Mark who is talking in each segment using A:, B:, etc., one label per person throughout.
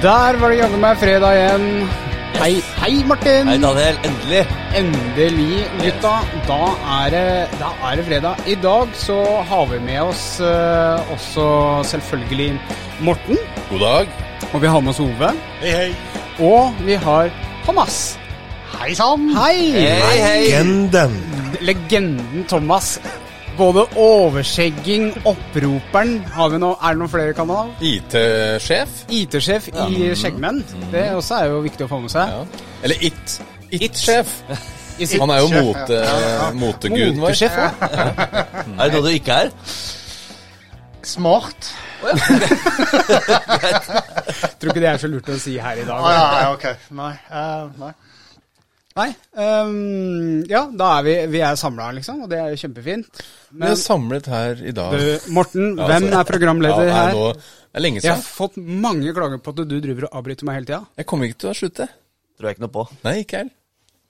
A: Der var det jammen meg fredag igjen. Hei, hei Martin.
B: Hei, Daniel. Endelig.
A: Endelig, gutta. Da er, det, da er det fredag. I dag så har vi med oss eh, også selvfølgelig Morten.
C: God dag.
A: Og vi har med oss Ove.
C: Hei, hei.
A: Og vi har Thomas.
D: Hei sann!
A: Hei!
B: Hei, hei.
C: Legenden.
A: Legenden Thomas. Både overskjegging, opproperen har vi noe, Er det noen flere kanaler?
C: IT-sjef.
A: IT-sjef i Skjeggmenn. Det også er jo viktig å få med seg.
C: Ja. Eller It. It-sjef.
A: It
C: Han er jo mote, ja. moteguden vår.
A: Motesjef òg.
B: Er det noe du ikke er?
D: Smart.
A: Tror ikke det er så lurt å si her i dag.
D: Ah, ja, ja, ok. Nei. Uh, nei.
A: Nei. Um, ja, da er vi, vi er samla, liksom, og det er jo kjempefint.
C: Vi er samlet her i dag.
A: du, Morten,
C: Ja,
A: hvem
C: altså,
A: er programleder
C: ja,
A: her?
C: Nå, det er lenge
A: Jeg har fått mange klager på at du driver og avbryter meg hele tida.
C: Jeg kommer ikke til å slutte.
B: Tror jeg ikke noe på.
C: Nei, ikke.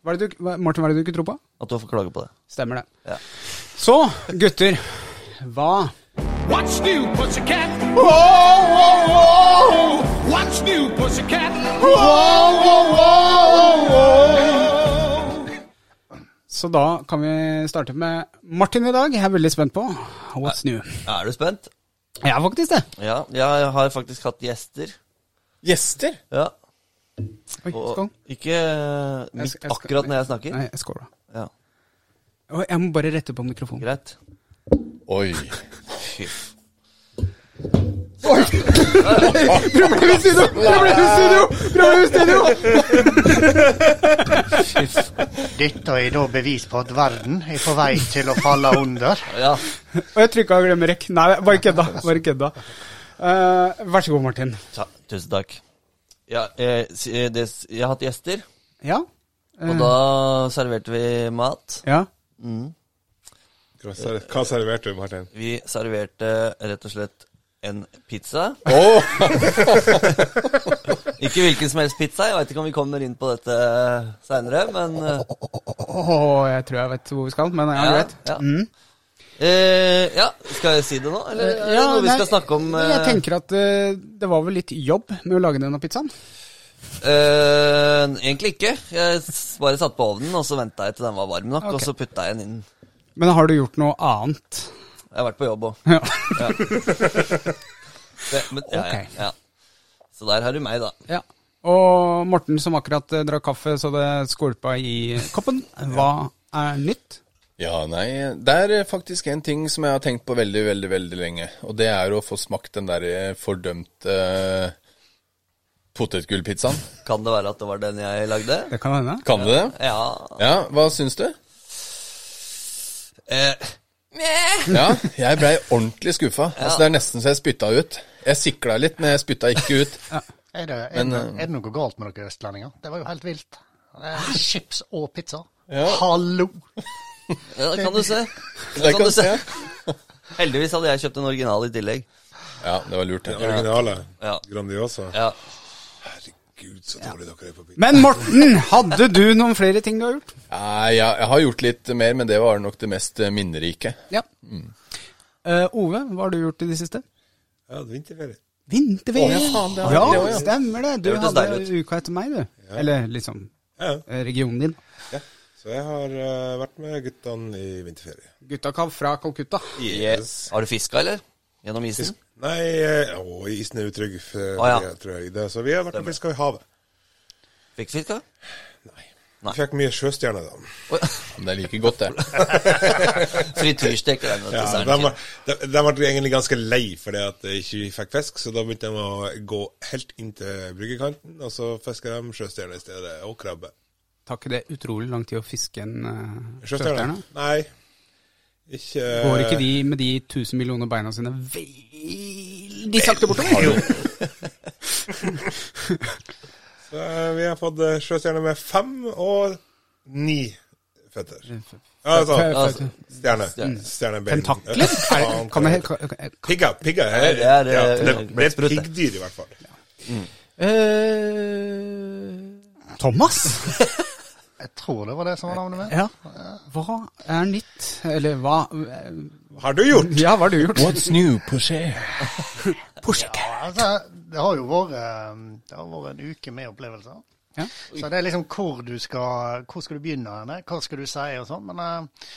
A: Hva er du, Morten, hva er det du ikke tror på?
B: At du har fått klage på det.
A: Stemmer det.
B: Ja.
A: Så, gutter. Hva
E: What's new, pussycat? Whoa, whoa, whoa. What's new, pussycat? Whoa, whoa, whoa,
A: Så da kan vi starte med Martin i dag. Jeg er veldig spent på What's new.
B: Er du spent?
A: Jeg er faktisk det.
B: Ja, jeg har faktisk hatt gjester.
C: Gjester?
B: Ja.
A: Oi,
B: Og ikke midt
A: Jeg jeg
B: akkurat når jeg snakker.
A: Nei, skål, da.
B: Ja,
A: Jeg må bare rette på mikrofonen.
B: Greit.
C: Oi.
B: Fy.
A: Problem i studio! Problem i studio! Problem i studio!
D: Dette er da bevis på at verden er på vei til å falle under.
B: Ja.
A: Og jeg trykka glemmer rekk. Nei, bare kødda. Bare kødda. Uh, vær så god, Martin.
B: Ta, tusen takk. Ja, eh, eh, det, jeg har hatt gjester,
A: Ja?
B: og da serverte vi mat.
A: Ja?
C: Hva Hva serverte du, Martin?
B: Vi serverte rett og slett en pizza.
C: Oh.
B: Ikke hvilken som helst pizza. Jeg veit ikke om vi kommer inn på dette seinere, men
A: oh, jeg tror jeg vet hvor vi skal, men ja,
B: Ja,
A: greit.
B: ja.
A: Mm.
B: eh, ja, skal jeg si det nå, eller er det
A: Ja,
B: noe vi
A: nei,
B: skal snakke om? eh,
A: Jeg tenker at eh, det var vel litt jobb med å lage denne pizzaen.
B: eh, egentlig ikke. Jeg bare satte på ovnen, og så venta jeg til den var varm nok,
A: okay.
B: og så putta jeg den inn.
A: Men har du gjort noe annet?
B: Jeg har vært på jobb òg.
A: Ja.
B: Ja, ja. Så der har du meg, da.
A: ja. Og Morten som akkurat eh, drakk kaffe så det skvulpa i koppen. Hva er nytt?
C: Ja, nei, det er faktisk en ting som jeg har tenkt på veldig, veldig, veldig lenge. Og det er å få smakt den der eh, fordømte uh, potetgullpizzaen.
B: Kan det være at det var den jeg lagde?
A: Det kan hende.
C: Kan du det?
B: Ja.
C: Ja, hva syns du?
B: Eh,
C: Ja, jeg blei ordentlig skuffa. Altså, det er nesten så jeg spytta ut. Jeg sikla litt, men jeg spytta ikke ut.
D: Er det, er,
C: Men,
D: det,
C: eh,
D: er det noe galt med dere østlendinger? Det var jo helt vilt. Chips og pizza.
C: Ja.
D: Hallo!
B: ja, det kan du se.
C: Det kan du se.
B: Heldigvis hadde jeg kjøpt en original i tillegg.
C: Ja, det var lurt. Den
F: Originale.
B: Ja.
F: Grandiosa.
B: Ja.
F: Gud, så dårlig dere er på pizza.
A: Men Morten, hadde du noen flere ting du har gjort?
C: Nei, jeg, jeg har gjort litt mer, men det var nok det mest eh, minnerike.
A: Ja. Eh, Ove, hva har du gjort i det siste?
F: Jeg hadde vinterferie.
A: Vinterferie.
C: Oh, ja, faen, det
A: ja,
C: det ja.
A: stemmer det. Du
B: Det
A: hadde uka etter meg, du. Eller liksom
F: Ja,
A: eh, regionen din.
F: ja. Så jeg har uh, vært med guttene i vinterferie.
A: Gutta fra Calcutta.
F: Yes.
B: Har du fiska, eller? Gjennom isen?
F: Nei, eh, å, isen er utrygg, for,
B: ah, ja.
F: jeg tror jeg. Det, så vi har vært og fiska i havet.
B: Fikk fiska?
F: Nei. fikk mye sjøstjerner, da.
C: Men det er like godt, det.
B: Frityrstek er
F: Ja, de, var, de, de ble egentlig ganske lei fordi at de ikke fikk fisk, så da begynte de å gå helt inn til bryggekanten, og så fiska de sjøstjerner i stedet, og krabbe.
A: tar ikke det utrolig lang tid å fiske en uh,
F: sjøstjerne? Nei. Ikke
A: Går ikke de med de 1000 millioner beina sine veldig sakte bortover?
F: Så eh, vi har fått eh, sjøstjerne med fem og ni føtter. Ja, altså,
B: Altså,
F: stjerne. Stjernebein.
A: Tentakler? Er kan jeg, kan, kan,
F: Pigger. Pigger er,
B: Det er,
F: ja,
B: eh,
F: det, er piggdyr, i hvert fall.
A: eh, Thomas?
D: Jeg tror det var det som var navnet mitt.
A: Ja. Hva er nytt? Eller hva
F: Har du gjort?
A: Ja, hva har du gjort?
C: What's new, Pushe?
A: Pussycat.
D: Ja, altså, det har jo vært, eh, det har vært en uke med opplevelser.
A: Ja.
D: Så det er liksom hvor du skal, hvor skal du begynne henne, hva skal du si og sånn. Men eh,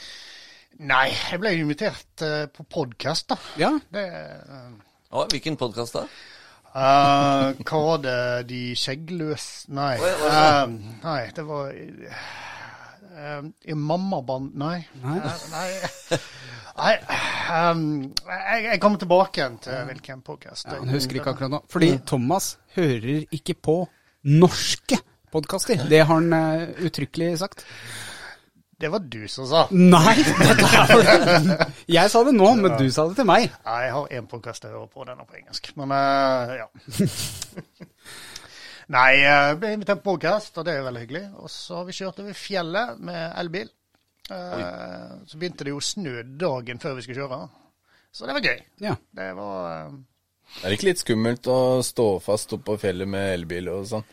D: nei, jeg ble invitert eh, på podkast, da.
A: Ja.
D: Det, uh,
B: Å, hvilken podkast da?
D: Eh, hva var det De skjeggløse Nei. Eh, nei, det var uh, I mammaband Nei.
A: Nei.
D: Nei. Nei, um, jeg, jeg kommer tilbake igjen til hvilken podkast.
A: Han husker ikke akkurat nå. Fordi Thomas hører ikke på norske podkaster. Det har han uttrykkelig sagt.
D: Det var du som sa.
A: Nei! er- Jeg sa det nå, men du sa det til meg.
D: Nei, jeg har én podkast jeg hører på, den er på engelsk. Men uh, ja. Nei, jeg ble invitert på podkast, og det er veldig hyggelig. Og så har vi kjørt over fjellet med elbil. Uh, så begynte det jo å snø dagen før vi skulle kjøre. Så det var gøy.
A: Ja.
D: Det var uh,
C: Er det ikke litt skummelt å stå fast oppå på fjellet med elbil og sånn?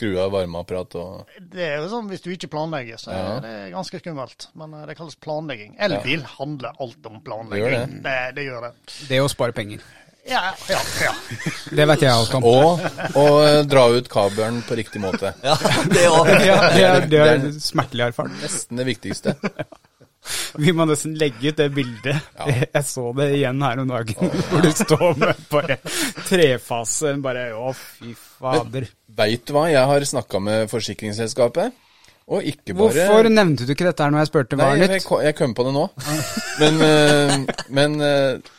C: Skru av varmeapparat og
D: Det er jo sånn hvis du ikke planlegger, så
C: Ja.
D: er det ganske skummelt. Men eh, det kalles planlegging. Elbil handler alt om
C: Det
D: planlegging.
C: gjør
D: Det, det gjør det.
A: Det er å spare penger.
D: Ja, ja, ja.
A: Det vet jeg alt om.
C: Og å eh, dra ut kabelen på riktig måte.
B: Ja, det òg.
A: Ja, det er, det er smertelig erfaring.
C: Nesten det viktigste.
A: Vi må nesten legge ut det bildet. Jeg så det igjen her om dagen, hvor du står med bare trefase. Bare å, fy fader.
C: Veit du hva, jeg har snakka med forsikringsselskapet, og ikke bare
A: Hvorfor nevnte du ikke dette her når jeg spurte hva er nytt?
C: ko- jeg kom på det nå. Men, eh, men eh,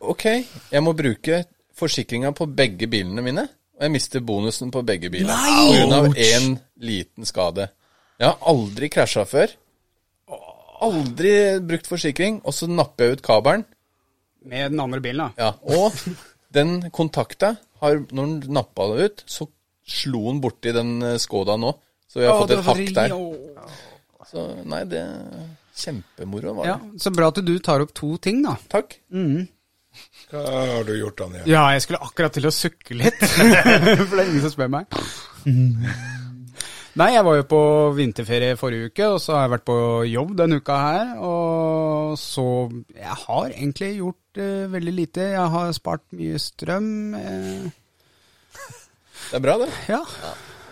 C: ok, jeg må bruke forsikringa på begge bilene mine. Og jeg mister bonusen på begge
A: Nei!
C: pga. én liten skade. Jeg har aldri krasja før. Aldri brukt forsikring, og så napper jeg ut kabelen.
A: Med den andre bilen, da.
C: Ja, og den kontakta har, Når den nappa det ut, så slo den borti den eh, Skoda nå. Så vi har
A: Å,
C: fått et hakk der. Så nei, det Kjempemoro var det.
A: Ja, så bra at du tar opp to ting, da.
C: Takk.
F: Hva har du gjort, Anja?
A: Ja, jeg skulle akkurat til å sukke litt. For det er ingen som spør meg. Nei, jeg var jo på vinterferie forrige uke, og så har jeg vært på jobb denne uka her. Og så Jeg har egentlig gjort uh, veldig lite. Jeg har spart mye strøm. eh,
C: Det er bra, det.
A: ja.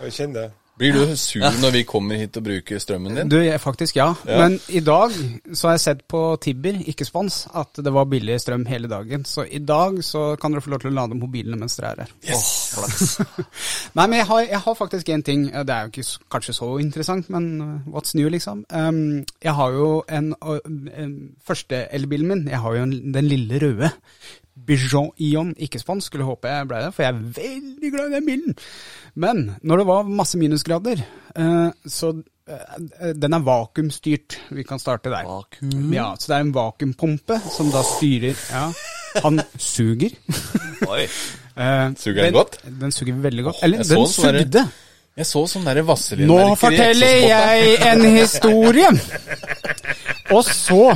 F: Jeg kjenner det.
C: Blir du sur når vi kommer hit og bruker strømmen din?
A: Du, jeg, faktisk ja.
C: Ja.
A: Men i dag så har jeg sett på Tibber, ikke spons, at det var billig strøm hele dagen. Så i dag så kan dere få lov til å lade mobilene mens dere er her. Nei, men jeg har, jeg har faktisk en ting. Det er jo ikke kanskje så interessant, men uh, what's new, liksom. Um, jeg har jo en, en første elbilen min. Jeg har jo en, den lille røde. Bijon Ion, ikke spansk, Skulle håpe jeg ble det, for jeg er veldig glad i den bilen. Men når det var masse minusgrader, eh, så eh, den er vakuumstyrt. Vi kan starte der.
B: Vakuum?
A: Ja, Så det er en vakuumpumpe som da styrer Ja, han suger.
B: Oi.
A: Eh,
C: Suger den godt?
A: Den suger veldig godt. Eller, den
C: en sånn
A: sugde.
C: Jeg så sånn derre Vazelin
A: Nå forteller jeg en historie! Og så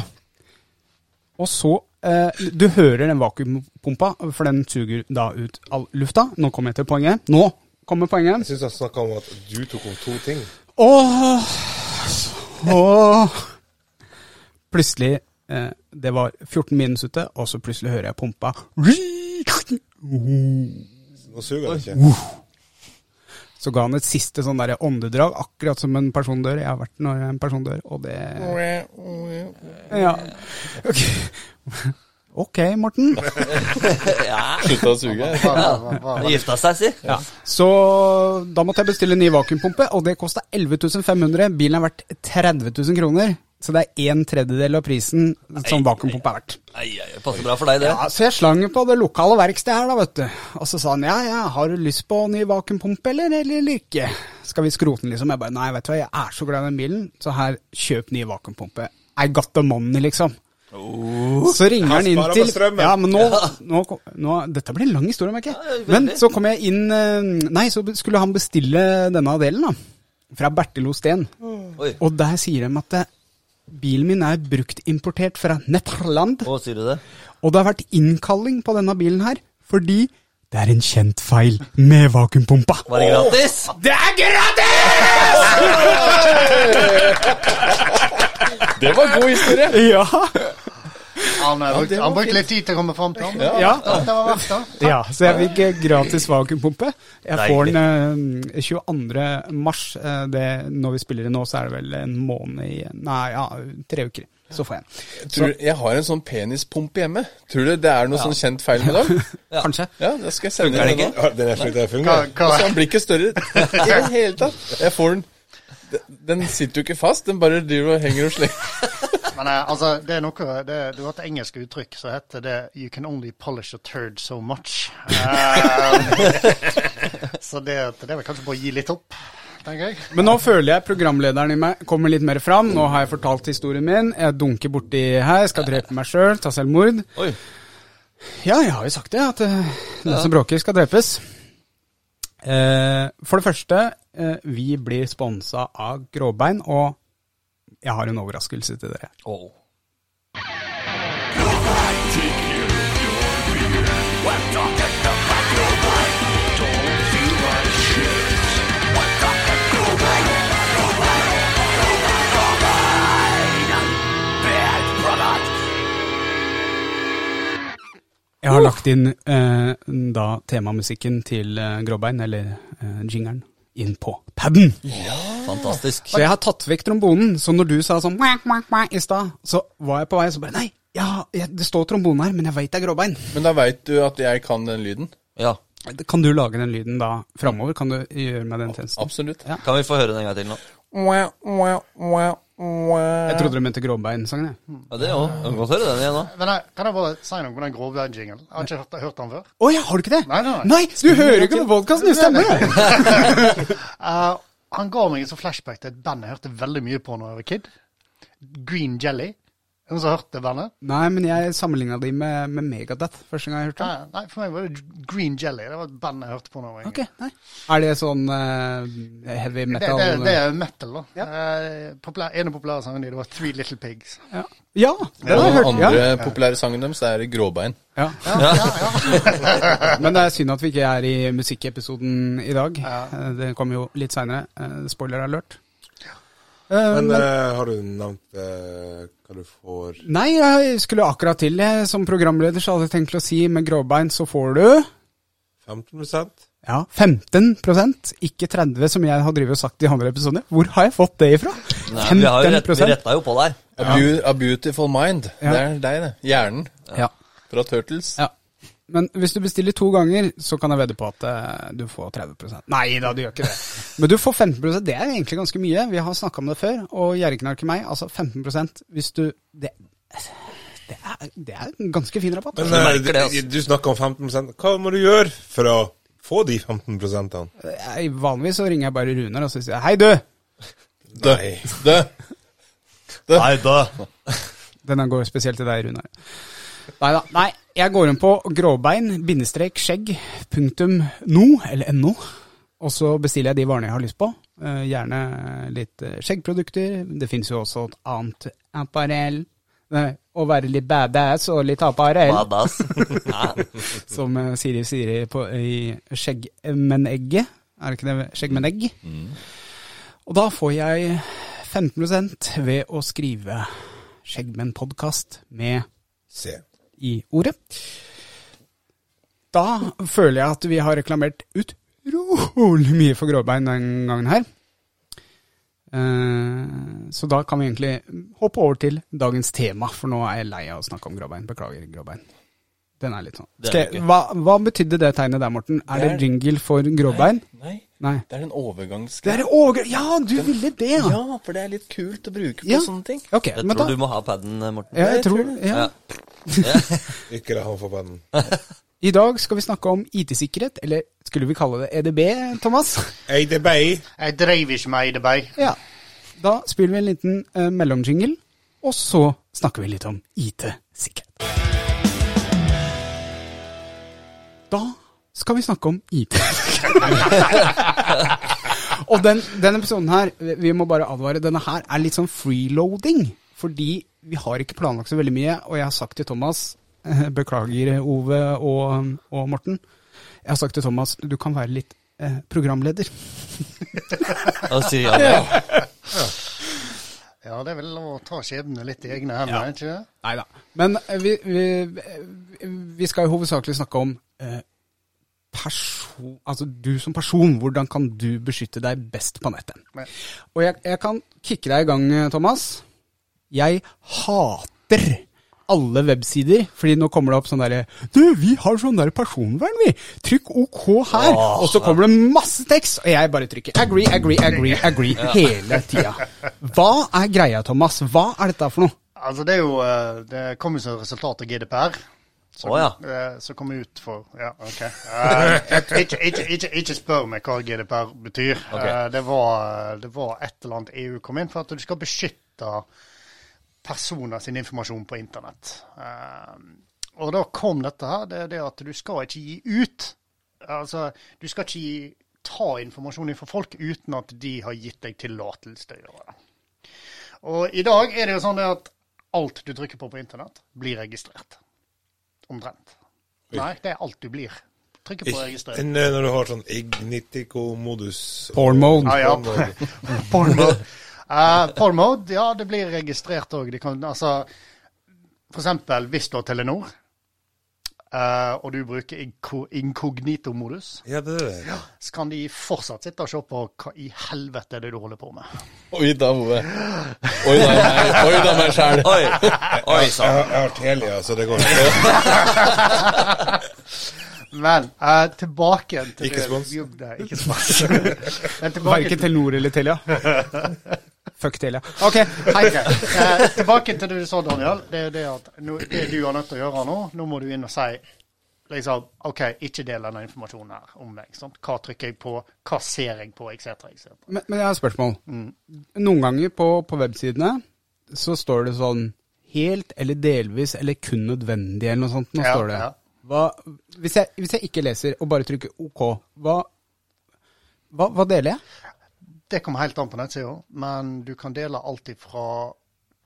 A: Og så eh, Du hører den vakuumpumpa, for den suger da ut all lufta. Nå kommer jeg til poenget. Nå kommer poenget.
F: Jeg syns han snakka om at du tok om to ting.
A: Åh, åh. Plutselig eh, Det var 14 minus ute, og så plutselig hører jeg pumpa.
F: Nå suger det ikke.
A: Så ga han et siste sånn der åndedrag, akkurat som en person dør. Jeg har vært når en person dør, og det Ja. Ok, okay Morten.
C: Slutta å suge.
B: Han gifta seg, si.
A: Ja. Så da måtte jeg bestille en ny vakuumpumpe, og det kosta 11 500. Bilen er verdt 30 000 kroner. Så det er en tredjedel av prisen som vakuumpumpe er verdt.
B: Ei, ei, passer bra for deg, det.
A: Ja, så jeg slang på det lokale verkstedet her, da, vet du. Og så sa han ja, ja, har du lyst på ny vakuumpumpe, eller, eller ikke? Skal vi skrote den, liksom? Jeg bare nei, vet du hva, jeg er så glad i den bilen, så her, kjøp ny vakuumpumpe. I got the money, liksom. Så ringer han inn til. Ja, men nå, nå, nå Dette blir en lang historie, merker jeg. Men så kom jeg inn eh, Nei, så skulle han bestille denne delen, da. Fra Bertil Osten.
B: Oh.
A: Og der sier de at bilen min er bruktimportert fra Nederland.
B: Å, sier du det?
A: Og det har vært innkalling på denne bilen her, fordi det er en kjent feil med vakuumpumpa.
B: Var det gratis?
A: Det er gratis!
C: Det var god historie!
A: Ja.
D: Han, eh, brukte,
C: det
D: han brukte litt tid til å komme fram til ham.
A: Ja. Ja, så jeg fikk eh, gratis vakuumpumpe. Jeg får den eh, 22. mars. Eh, Det, når vi spiller det nå, så er det vel en måned i Nei, ja, tre uker. Så får jeg den.
C: Jeg har en sånn penispumpe hjemme. Tror du det er noe sånn kjent feil med den?
A: Kanskje.
C: Ja, da skal jeg sende den nå.
F: Den er fungerer.
D: fungerer.
C: Altså, den blir ikke større i det hele tatt. Jeg får den Den sitter jo ikke fast, den bare driver og henger og slenger.
D: Men eh, altså, det er noe det, Du har et engelsk uttrykk som heter det 'You can only polish a turd so much'. Eh, så det, det er vel kanskje bare å gi litt opp.
A: Men nå føler jeg programlederen i meg kommer litt mer fram. Nå har jeg fortalt historien min. Jeg dunker borti her, skal drepe meg sjøl, ta selvmord.
B: Oi.
A: Ja, jeg har jo sagt det, at uh, den som bråker, skal drepes. Eh, for det første, eh, vi blir sponsa av Gråbein, og jeg har en overraskelse til dere.
B: Oh.
A: Jeg har lagt inn eh, da temamusikken til eh, Gråbein, eller eh, jingeren, inn på paden.
B: Fantastisk.
A: Så jeg har tatt vekk trombonen. Så når du sa sånn «Mwah, mwah, mwah» i stad, så var jeg på vei, så bare Nei, ja, jeg, det står trombone her, men jeg veit det er Gråbein.
C: Men da veit du at jeg kan den lyden.
B: Ja.
A: Kan du lage den lyden da framover? Kan du gjøre meg den tjenesten?
C: Absolutt.
A: Ja.
B: Kan vi få høre den en gang til nå?
A: Jeg trodde du mente Gråbein-sangen, jeg.
B: Ja, det òg. Godt høre den igjen nå.
D: Men jeg, kan jeg bare si noe om den grovbein-jinglen? Jeg har ikke hørt, hørt den før.
A: Å ja, har du ikke det?
D: Nei, nei, nei.
A: du hører ikke på podkasten, det stemmer!
D: Eh, han ga meg en sånn flashback til et band jeg hørte veldig mye på da jeg var kid. Green Jelly. Er du har hørt det bandet?
A: Nei, men jeg sammenligna de med, med Megadeth første gang jeg hørte dem.
D: Nei, for meg var det Green Jelly. Det var et band jeg hørte på nå. jeg var yngre.
A: Ok, nei. Er det sånn uh, heavy metal?
D: det, det er metal, da. Eh, populær, en av populære sangene deres var Three Little Pigs.
A: Ja, ja det har
C: jeg
A: jeg
C: den
A: hørt.
C: andre
A: Ja.
C: populære sangen deres er Gråbein.
A: Ja.
D: Ja, ja, ja.
A: Men det er synd at vi ikke er i musikkepisoden i dag. Eh, Det kommer jo litt seinere. Spoiler alert. Eh,
F: Men
A: men,
F: eh, har du nevnt eh, hva du får
A: nei, jeg skulle akkurat til. det. Som programleder så hadde jeg tenkt å si med gråbein så får du
F: 15%
A: ja, 15% ikke 30 som jeg har drivet og sagt i andre episoder. Hvor har jeg fått det ifra?
B: Nei, vi, har jo rett, vi retta jo på der.
C: A, a Beautiful Mind.
A: Ja.
C: Det er deg, det. Hjernen
A: Ja.
C: fra Turtles.
A: ja. Men hvis du bestiller to ganger, så kan jeg vedde på at eh, du får 30% Nei da, du gjør ikke det. Men du får 15% Det er egentlig ganske mye. Vi har snakka om det før. Og Gjerriknark og meg, altså 15% hvis du Det, det, er, det er en ganske fin rabatt.
F: Men
A: Altså.
B: du, altså.
F: du, snakker om 15% Hva må du gjøre for å få de 15 -ene?
A: Jeg, vanligvis så ringer jeg bare Runar og så sier jeg, hei, du!
C: Dø. Dø.
B: Nei da.
A: Denne går spesielt til deg, Runar. Nei da. Nei, jeg går inn på gråbein, bindestrek, skjegg, punktum no, eller no. Og så bestiller jeg de varene jeg har lyst på. Eh, gjerne litt eh, skjeggprodukter. Det fins jo også et annet apparell. Å være litt badass og litt apparell,
B: Badass.
A: Som eh, Siri sier i Skjeggmennegget. Er det ikke det? Skjeggmenegg. Og da får jeg 15% ved å skrive Skjeggmenn-podkast med
F: Se.
A: I ordet. Da føler jeg at vi har reklamert utrolig mye for gråbein den gangen her. Eh, Så da kan vi egentlig hoppe over til dagens tema, for nå er jeg lei av å snakke om gråbein. Beklager, gråbein. Den er litt sånn.
B: Er
A: hva, hva betydde det tegnet der, Morten? Er det
C: Det er-
A: jingle for gråbein?
C: Nei,
A: Nei.
C: Det er en
A: Det
C: er
A: er over... Ja, du ville det, ja!
C: Ja, for det er litt kult å bruke på
A: Ja.
C: sånne ting.
A: Okay,
B: Jeg
A: men
B: tror
A: da
B: du må ha paden, Morten.
A: ja, jeg
C: jeg
A: tror,
C: tror
A: ja.
B: Ja.
F: Ikke la han få paden.
A: I dag skal vi snakke om IT-sikkerhet, eller skulle vi kalle det EDB, Thomas?
F: EDB.
D: Jeg dreiv ikke med EDB.
A: Ja. Da spiller vi en liten uh, mellomjingle, og så snakker vi litt om IT-sikkerhet. Da skal vi snakke om IT. og den, denne episoden her, vi- må bare advare, denne her er litt sånn freeloading. Fordi vi har ikke planlagt så veldig mye, og jeg har sagt til Thomas eh, Beklager, Ove og, og Morten. Jeg har sagt til Thomas du kan være litt eh, programleder.
B: Og sier ja, det.
D: Ja, det er vel å ta skjebnen litt i egne hender,
A: Ja.
D: ikke det?
A: Nei da. Men eh, vi, vi, vi skal jo hovedsakelig snakke om eh, person, altså du som person. Hvordan kan du beskytte deg best på nettet? Og jeg, jeg kan kicke deg i gang, eh, Thomas. Jeg hater alle websider, fordi nå kommer det opp sånn derre Du, vi har sånn der personvern, vi! Trykk OK her! og så kommer det masse tekst, og jeg bare trykker agree, agree, agree, agree hele tida. Hva er greia, Thomas? Hva er dette for noe?
D: Altså, det er jo eh, Det kom jo som resultat av GDPR. Som,
B: oh, ja.
D: eh, som kom ut for Ja, OK. Uh, ikke, ikke, ikke, ikke spør meg hva GDPR betyr. Eh, det, var, det var et eller annet EU kom inn for at du skal beskytte personer sin informasjon på internett. Uh, og da kom dette her. Det er det at du skal ikke gi ut. Altså, du skal ikke gi, ta informasjon fra folk uten at de har gitt deg tillatelse til å gjøre det. Og i dag er det jo sånn at alt du trykker på på internett, blir registrert. Omtrent. Nei, det er alt du blir. Trykker på.
F: Enn eh, når du har sånn Ignitico-modus.
A: Porn mode.
D: Ah, ja.
F: Porn mode.
D: Uh. Porn mode, ja, det blir registrert òg. Altså, for eksempel hvis du har Telenor, eh, og du bruker inkognito-modus,
F: Ja, det er det.
D: så kan de fortsatt sitte og se på hva i helvete er det du holder på med.
C: Oi da, Ove. Oi da, meg, oi da, meg sjæl.
B: Oi, oi
F: Jeg
B: sann.
F: har, jeg har Telia, så det går ikke.
D: Men eh, tilbake til
F: Ikke
D: det-
F: spons.
D: Ikke spons. Men tilbake
A: Verken Telenor eller Telia. Fuck ja. Ok, hei.
D: Eh, tilbake til det du sa, Daniel. Det er det at nå, det du er nødt til å gjøre nå, nå må du inn og si liksom, OK, ikke del denne informasjonen her om meg. Sant? Hva trykker jeg på, hva ser jeg på, etc. etc.
A: Men, men jeg har et spørsmål. Noen ganger på, på websidene så står det sånn helt eller delvis eller kun nødvendig eller noe sånt. Nå
D: Ja,
A: står det.
D: ja.
A: Hva, hvis, jeg, hvis jeg ikke leser og bare trykker OK, hva, hva, hva deler jeg?
D: Det kommer helt an på nettsida, men du kan dele alt ifra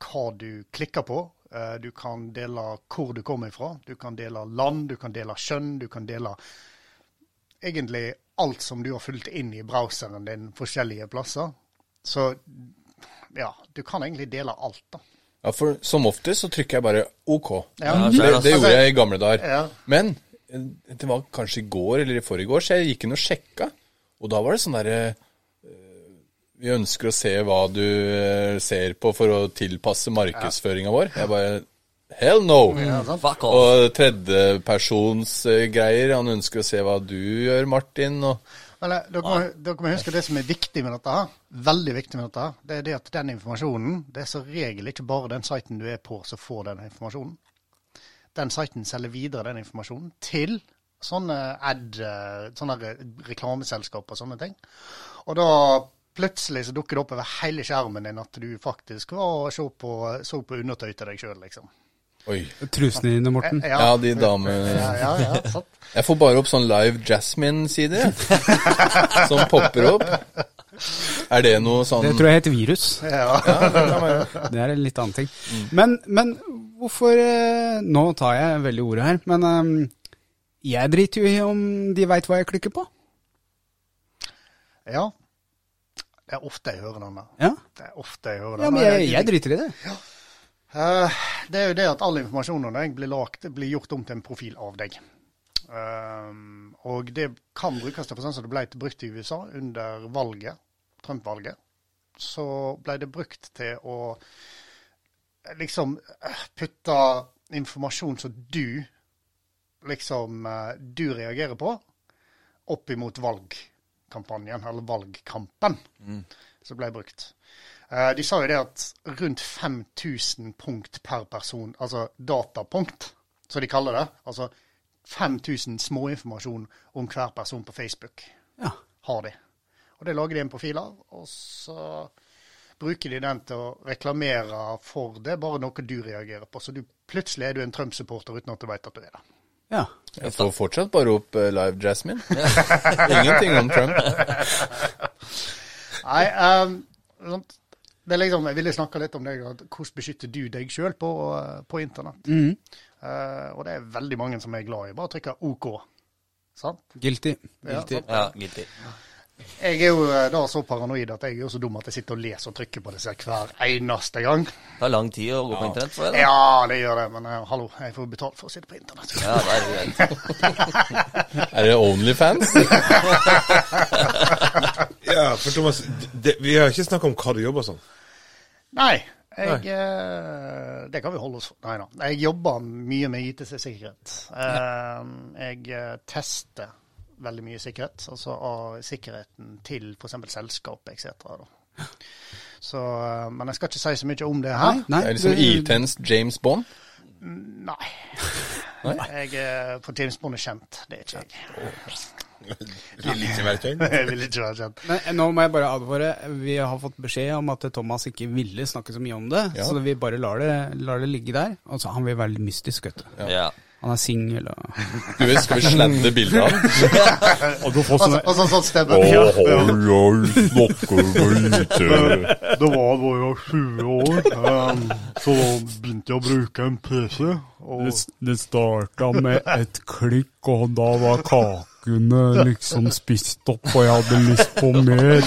D: hva du klikker på. eh, Du kan dele hvor du kommer ifra. Du kan dele land, du kan dele kjønn, du kan dele egentlig alt som du har fulgt inn i browseren din forskjellige plasser. Så ja, du kan egentlig dele alt, da.
C: Ja, for som oftest så trykker jeg bare OK.
D: Ja.
C: Det, det gjorde jeg i gamle dager.
D: Ja.
C: Men eh, det var kanskje i går eller i forrige år, så jeg gikk inn og sjekka. Og da var det sånn derre eh, Vi ønsker å se hva du eh, ser på for å tilpasse markedsføringa vår. Jeg bare Hell no!
B: Mm.
C: Og tredjepersonsgreier. Han ønsker å se hva du gjør, Martin. Og
D: Men eh, dere må, dere må huske det som er viktig med dette her, veldig viktig med dette det er det at den informasjonen, det er som regel ikke bare den siten du er på som får den informasjonen. Den siten selger videre den informasjonen til sånne ad, eh, sånne reklameselskaper reklameselskap og sånne ting. Og da plutselig så dukker det opp over hele skjermen din at du faktisk var og så på, så på undertøy til deg sjøl, liksom.
C: Oi.
A: Trusene dine, Morten.
C: Ja, de damene
D: Ja, ja, ja, sant.
C: Jeg får bare opp sånn Live Jasmine-side. Som popper opp. Er det noe sånn
A: Det tror jeg heter virus.
D: Ja.
A: Det er en litt annen ting. Men, men hvorfor eh, Nå tar jeg veldig ordet her, men um, jeg driter jo i om de veit hva jeg klikker på.
D: ja. Det er ofte jeg hører den der.
A: Ja,
D: Det er ofte jeg hører
A: ja men jeg, jeg driter i det.
D: Eh, det er jo det at all informasjon om deg blir, lagt, blir gjort om til en profil av deg. Um, og det kan brukes til sånn som det ble brukt i USA under valget, Trump-valget. Så ble det brukt til å liksom eh, putte informasjon som du liksom du reagerer på, opp imot valgkampanjen valgkampanjen, eller valgkampen, som ble brukt. Eh, de sa jo det at rundt 5000 punkt per person, altså datapunkt, som de kaller det, altså 5000 småinformasjon om hver person på Facebook
A: Ja.
D: har de. Og det lager de en profil av, og så bruker de den til å reklamere for det, bare noe du reagerer på. Så du, plutselig er du en Trump-supporter uten at du vet at du er det.
A: Ja.
C: Jeg får fortsatt bare opp uh, Live Jasmine. Ingenting om Trump.
D: Nei, um, det er liksom, jeg ville snakke litt om deg, hvordan beskytter du deg sjøl på, eh, på internett? Eh, og det er veldig mange som er glad i bare trykker OK. Sant?
A: Guilty.
D: Ja,
A: Guilty.
D: sant.
B: Ja, guilty.
D: Jeg er jo eh, da så paranoid at jeg er jo så dum at jeg sitter og leser og trykker på disse hver eneste gang.
B: Det tar lang tid å gå på internett for det. da.
D: Ja, det gjør det, men uh, hallo, jeg får betalt for å sitte på internett.
B: Ja, det er greit.
C: Er det Onlyfans?
F: Ja, for Thomas, det, vi har ikke snakka om hva du jobber som.
D: Nei, jeg, eh, det kan vi holde oss for. Nei da. Jeg jobber mye med ITC-sikkerhet. Eh, jeg eh, tester veldig mye sikkerhet, altså av sikkerheten til f.eks. selskap etc. Så, eh, men jeg skal ikke si så mye om det her.
A: Nei,
C: Det er liksom I10s James Bond.
D: Nei. Jeg er på James Bond er kjent, det er ikke jeg.
F: Vil ikke være kjent.
D: Vil ikke være kjent.
A: Men eh, nå må jeg bare advare. Vi har fått beskjed om at Thomas ikke ville snakke så mye om det.
C: Ja.
A: Så vi bare lar det, lar det ligge der. Altså, han vil være litt mystisk, vet du.
B: Ja.
A: Han er singel og
C: Du vet, skal vi sladde bildet av han?
A: Og du får
D: Og så- og sånn sånn stemme.
G: Det var da jeg var 20 år, em, så da begynte jeg å bruke en PC. Og det, det starta med et klikk, og da var kakene liksom spist opp, og jeg hadde lyst på mer.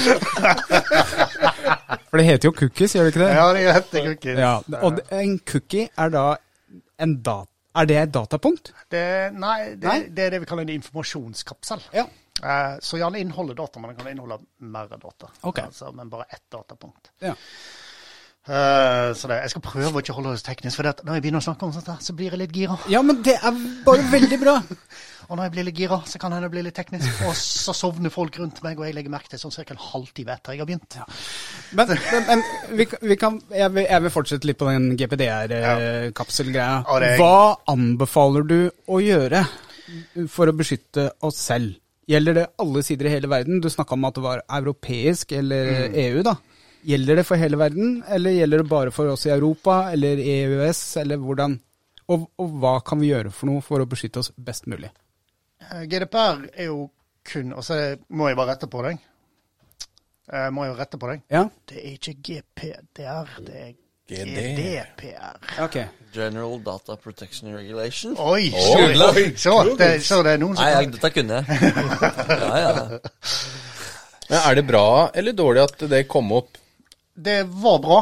A: For det heter jo cookies, gjør det ikke det?
D: Ja, det heter cookies.
A: Ja, Og en cookie er da en dat... Er det et datapunkt?
D: Det, nei, det,
A: Nei?
D: det er det vi kaller en informasjonskapsel.
A: Ja.
D: Eh, så gjerne inneholder data, men den kan inneholde mer data.
A: Okay.
D: Altså, men bare ett datapunkt.
A: Ja.
D: Uh, så det, jeg skal prøve å ikke holde det så teknisk, for det at når jeg begynner å snakke om sånt, her, så blir jeg litt gira.
A: Ja, men det er bare veldig bra.
D: Og når jeg blir litt gira, så kan hende det bli litt teknisk. Og så sovner folk rundt meg, og jeg legger merke til sånn ca. en halvtime etter jeg har begynt.
A: Men, men, men vi, kan- vi kan, jeg, vil, jeg vil fortsette litt på den GPDR-kapselgreia.
D: Ja, er-
A: Hva anbefaler du å gjøre for å beskytte oss selv? Gjelder det alle sider i hele verden? Du snakka om at det var europeisk eller EU, da. Gjelder det for hele verden, eller gjelder det bare for oss i Europa eller EØS, eller hvordan? Og, og hva kan vi gjøre for noe for å beskytte oss best mulig?
D: Eh, GDPR er jo kun Og så må jeg bare rette på deg. Jeg må jeg jo rette på deg.
A: Ja?
D: Det er ikke GPDR, det er GDPR.
A: Okay.
B: General Data Protection Regulation.
D: Oi!
C: Oh,
D: så,
F: oi,
D: så, det, så det er noen som
B: Nei, jeg, dette kunne jeg. Ja, ja.
C: Men er det bra eller dårlig at det kom opp?
D: Det var bra,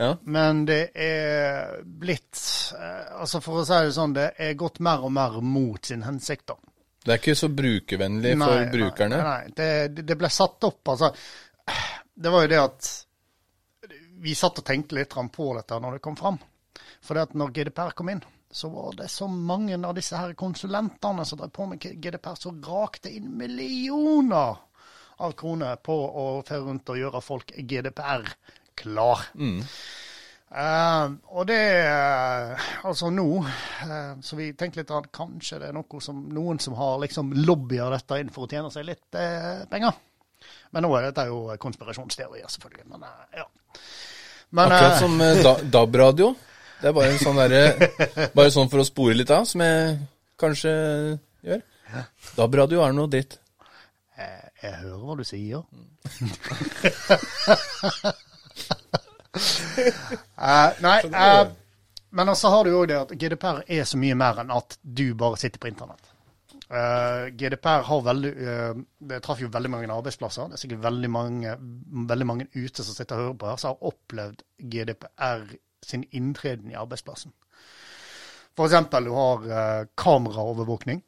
C: Ja.
D: men det er blitt eh, Altså For å si det sånn, det er gått mer og mer mot sin hensikt. da.
C: Det er ikke så brukervennlig for brukerne.
D: Nei, nei det, det ble satt opp, altså. Det var jo det at vi satt og tenkte litt på dette når det kom fram. For det at når GDPR kom inn, så var det så mange av disse her konsulentene som drev på med GDPR, som rakte inn millioner av kroner på å føre rundt og gjøre folk GDPR klar. Eh, og det uh, Altså nå uh, Så vi tenkte litt at kanskje det er noe som noen som har liksom lobbyer dette inn for å tjene seg litt eh, penger. Men nå er dette jo konspirasjonsteorier, selvfølgelig. Men ja. Men,
C: Akkurat som da, DAB-radio. Det er bare en sånn derre Bare sånn for å spore litt av, som jeg kanskje gjør. DAB-radio er noe dritt.
D: eh, jeg hører hva du sier. Eh, nei, uh, men så har du jo det at GDPR er så mye mer enn at du bare sitter på internett. Uh, GDPR har veldig eh, Det traff jo veldig mange arbeidsplasser. Det er sikkert veldig mange, veldig mange ute som sitter og hører på her, som har opplevd GDPR sin inntreden i arbeidsplassen. Eksempel, du har eh, kameraovervåkning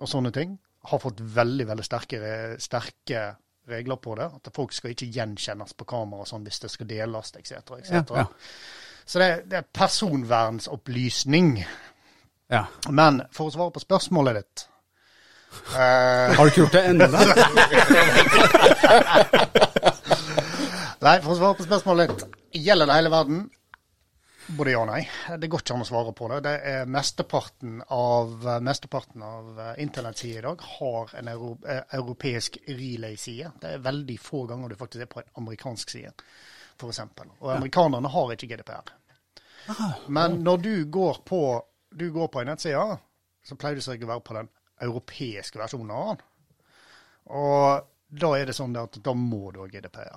D: og sånne ting. Har fått veldig, veldig sterke, sterke regler på det. At folk skal ikke gjenkjennes på kamera sånn hvis det skal deles, etc. Et
A: Ja, ja.
D: Så det, det er personvernsopplysning.
A: Ja.
D: Men for å svare på spørsmålet ditt, uh,
A: Har du ikke gjort det ennå?
D: nei, for å svare på spørsmålet ditt. Gjelder det hele verden? Både ja og nei. Det går ikke an å svare på det. det er Mesteparten av, mesteparten av eh, internettsider i dag har en euro, eh, europeisk relay-side. Det er veldig få ganger du faktisk er på en amerikansk side, f.eks. Og amerikanerne har ikke GDPR. Men når du går på, du går på en nettside, så pleier du seg å være på den europeiske versjonen av den. Og da er det sånn at da må du ha GDPR.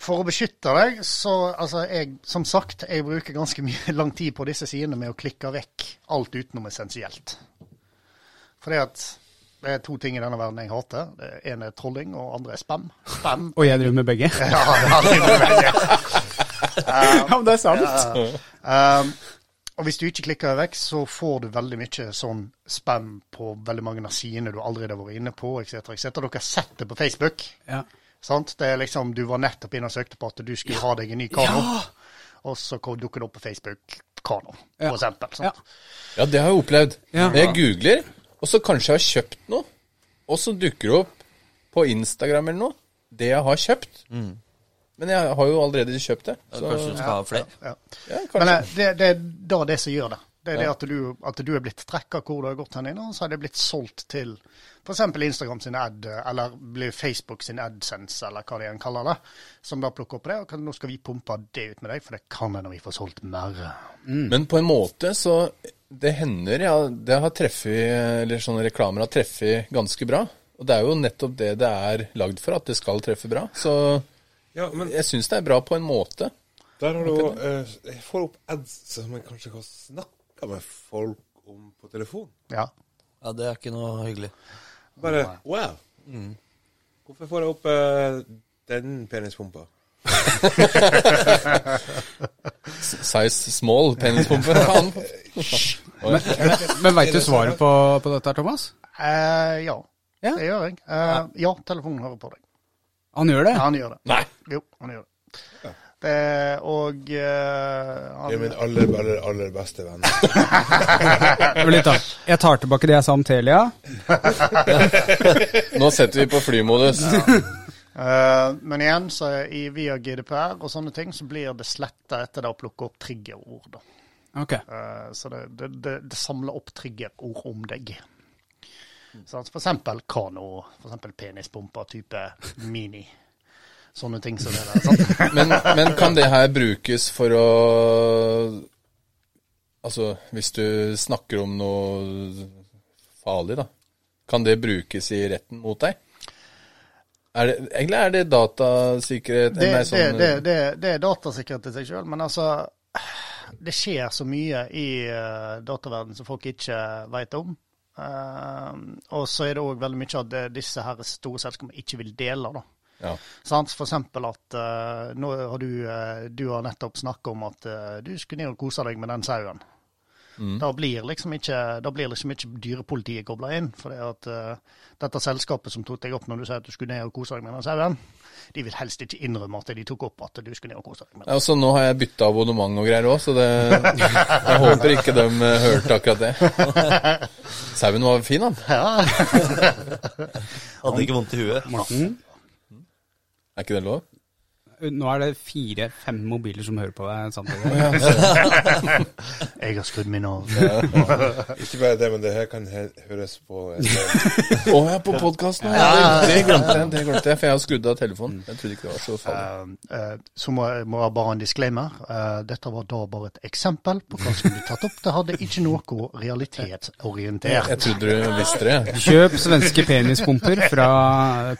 D: For å beskytte deg, så altså jeg, som sagt, jeg bruker ganske mye lang tid på disse sidene med å klikke vekk alt utenom essensielt. Fordi at det er to ting i denne verden jeg hater. Det ene er trolling, og andre er spam. Spam.
A: Og jeg driver med begge.
D: Ja, ja, det er uh,
A: Ja, men det er sant.
D: Um, og hvis du ikke klikker vekk, så får du veldig mye sånn spam på veldig mange av sidene du allerede har vært inne på, etc. etc. Dere har sett det på Facebook.
A: Ja.
D: Sant? Det er liksom, Du var nettopp inne og søkte på at du skulle ha deg en ny kano, og så kom- dukker det opp på Facebook kano, for
A: Ja.
D: eksempel. Sant?
C: Ja, det har jeg opplevd.
A: Ja.
C: Jeg googler, og så kanskje jeg har kjøpt noe, og så dukker det opp på Instagram eller noe, det jeg har kjøpt. Men jeg har jo allerede kjøpt det. Så,
B: Kanskje du skal ha flere?
D: Ja.
C: ja,
D: Men
C: kanskje.
D: eh, det, det er da det som gjør det. Det er det at du, at du er blitt trekka hvor du har gått hen inne, og så har det blitt solgt til f.eks. Instagram sin ad, eller blir Facebook sin AdSense, eller hva de enn kaller det, som da plukker opp det. Og kan, nå skal vi pumpe det ut med deg, for det kan hende vi får solgt mer.
C: Men på en måte så Det hender, ja. Det har treffet Eller sånne reklamer har treffet ganske bra. Og det er jo nettopp det det er lagd for, at det skal treffe bra. Så
F: Ja, men
C: jeg syns det er bra på en måte.
F: der har du òg Jeg får opp ads som jeg kanskje kan snakke med folk om på telefon.
D: Ja.
B: Ja, det er ikke noe hyggelig.
F: Bare wow. Hvorfor får jeg opp uh, den penispumpa?
C: Size small penispumpe.
A: Men, men veit du svaret på, på dette, her, Thomas?
D: Uh, ja,
A: Ja.
D: det gjør jeg. Uh, ja, telefonen hører på deg.
A: Han gjør det?
D: Ja, han gjør det.
C: Nei.
D: Jo, han gjør det. Det og eh,
F: Det er min aller, aller, aller beste venn.
A: Litt da. Jeg tar tilbake det jeg sa om Telia.
C: Nå setter vi på flymodus.
D: Eh, men igjen, så i, via GDPR og sånne ting, så blir det sletta etter det å plukke opp triggerord. da.
A: Ok.
D: Eh, så det, det, det, det samler opp triggerord om deg. Så, for eksempel kano, for eksempel penispumper type mini. Sånne ting som det der. Sant?
C: Men, men kan det her brukes for å Altså, hvis du snakker om noe farlig, da. Kan det brukes i retten mot deg? Er det, egentlig er det datasikkerhet
D: Det,
C: nei, sånn,
D: det, det, det er datasikkerhet i seg sjøl, men altså Det skjer så mye i uh, dataverdenen som folk ikke vet om. Uh, og så er det òg veldig mye at det, disse her store selskapene ikke vil dele. da.
C: Ja.
D: For eksempel at eh, nå har du, eh, du har nettopp snakka om at eh, du skulle ned og kose deg med den sauen. Da blir liksom ikke, da blir liksom ikke dyrepolitiet kobla inn. For det at uh, dette selskapet som tok deg opp når du sier at du skulle ned og kose deg med den sauen, de vil helst ikke innrømme at de tok opp at du skulle ned og kose deg med den.
C: Ja, så nå har jeg bytta abonnement og greier òg, så det, jeg håper ikke de hørte akkurat det. Sauen var fin, han.
B: Hadde ikke vondt i huet.
A: Morten,
C: Er ikke det lov?
A: nå er det fire-fem mobiler som hører på deg samtidig.
D: Jeg har skrudd min av.
F: Ikke bare det, men det her kan he høres på
C: Å oh, ja, på podkasten. Ja, det, det glemte jeg, det glemte jeg, for jeg har skrudd av telefonen. Jeg trodde ikke det var så farlig.
D: Uh, uh, så må jeg må jeg bare ha en disclaimer. Uh, dette var da bare et eksempel på hva som ble tatt opp. Det hadde ikke noe realitetsorientert.
C: Jeg trodde du visste det.
A: Kjøp svenske penispumper fra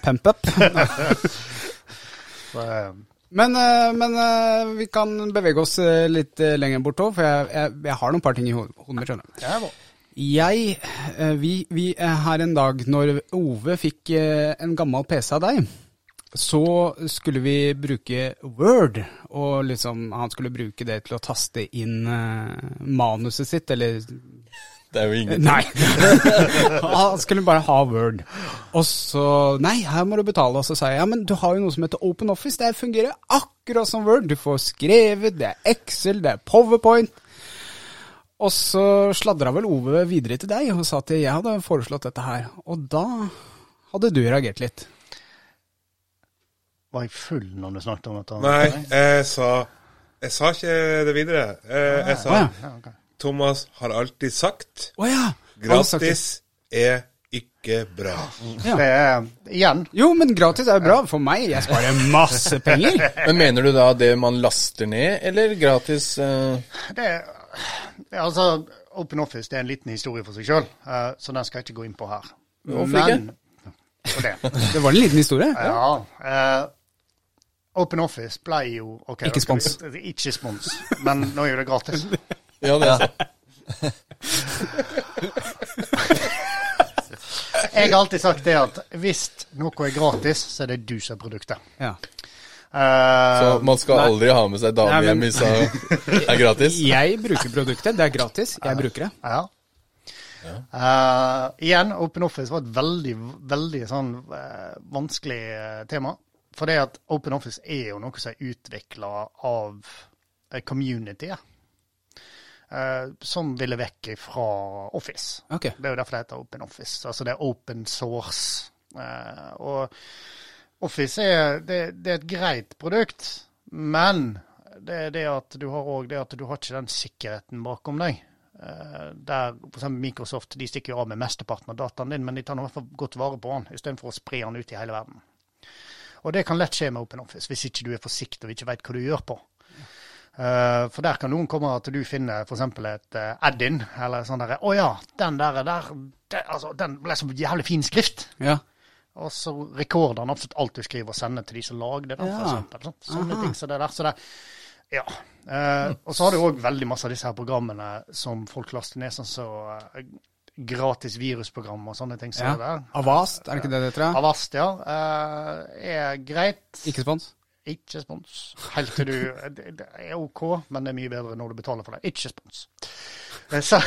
A: PumpUp.
D: Eh,
A: Men, eh, men eh, vi kan bevege oss litt lenger bort òg, for jeg, jeg, jeg har noen par ting i ho- hodet mitt. skjønner du. Jeg, vi, vi er her en dag, når Ove fikk en gammel PC av deg, så skulle vi bruke Word, og liksom han skulle bruke det til å taste inn manuset sitt, eller
C: Det er jo ingenting.
A: Nei. Han skulle bare ha Word. Og så Nei, her må du betale. Og så sa jeg ja, men du har jo noe som heter Open Office. Det fungerer akkurat som Word. Du får skrevet, det er Excel, det er PowerPoint. Og så sladra vel Ove videre til deg og sa at jeg hadde foreslått dette her. Og da hadde du reagert litt.
D: Var jeg full når du snakket om dette?
F: Nei, jeg sa Jeg sa ikke det videre. Jeg,
A: Jeg
F: sa
A: ja.
D: Ja.
F: Thomas har alltid sagt
A: oh, ja.
F: Gratis er ikke bra.
A: Ja.
D: Det er, igjen,
A: Jo, men gratis er jo bra for meg. Jeg sparer masse penger.
C: Men mener du da det man laster ned, eller gratis? uh...
D: det det er altså, OpenOffice det er en liten historie for seg sjøl, så den skal jeg ikke gå inn på her.
C: Hvorfor ikke?
D: Det.
A: Det var en liten historie.
D: Ja. eh, OpenOffice ble jo okay,
A: Ikke spons.
D: Ikke spons, men nå er jo det gratis.
C: Ja, det er sant.
D: Jeg har alltid sagt det at hvis noe er gratis, så er det du som er produktet.
A: Ja.
D: Eh,
C: Så man skal
A: Nei.
C: aldri ha med seg dame
A: Nei, men-
C: hjem hvis det er gratis?
A: Jeg bruker produktet. Det er gratis. Jeg bruker det.
D: Ja. Eh, igjen, OpenOffice var et veldig, veldig sånn eh, vanskelig eh, tema. For det at OpenOffice er jo noe som er utvikla av uh, communityet. Eh, som ville vekk fra Office.
A: Okay.
D: Det er jo derfor det heter OpenOffice. Altså det er open source. Eh, og Office er, det, det er et greit produkt, men det er det at du har òg det at du har ikke den sikkerheten bakom deg. Eh, der f.eks. Microsoft de stikker jo av med mesteparten av dataen din, men de tar i hvert fall godt vare på den, istedenfor å spre den ut i hele verden. Og det kan lett skje med OpenOffice, hvis ikke du er forsiktig og ikke vet hva du gjør på. Eh, for der kan noen komme at du finner f.eks. et uh, add-in, eller sånn derre Å ja, den der, der det, altså, den ble så jævlig fin skrift.
A: Ja.
D: Og så rekorder han absolutt alt du skriver, og sender til de som lagde den,
A: Ja.
D: eksempel. Sånn. Sånne
A: Aha.
D: ting som det der. Så det, ja. Eh, og så har du òg veldig masse av disse her programmene som folk laster ned, sånn som så, gratis virusprogram og sånne ting.
A: ja.
D: det der.
A: Avast, er det ikke det det heter?
D: Avast, ja. eh, er greit.
A: Ikke spons?
D: Ikke spons. Helt til du Det det er OK, men det er mye bedre når du betaler for det. Ikke spons. Eh, Så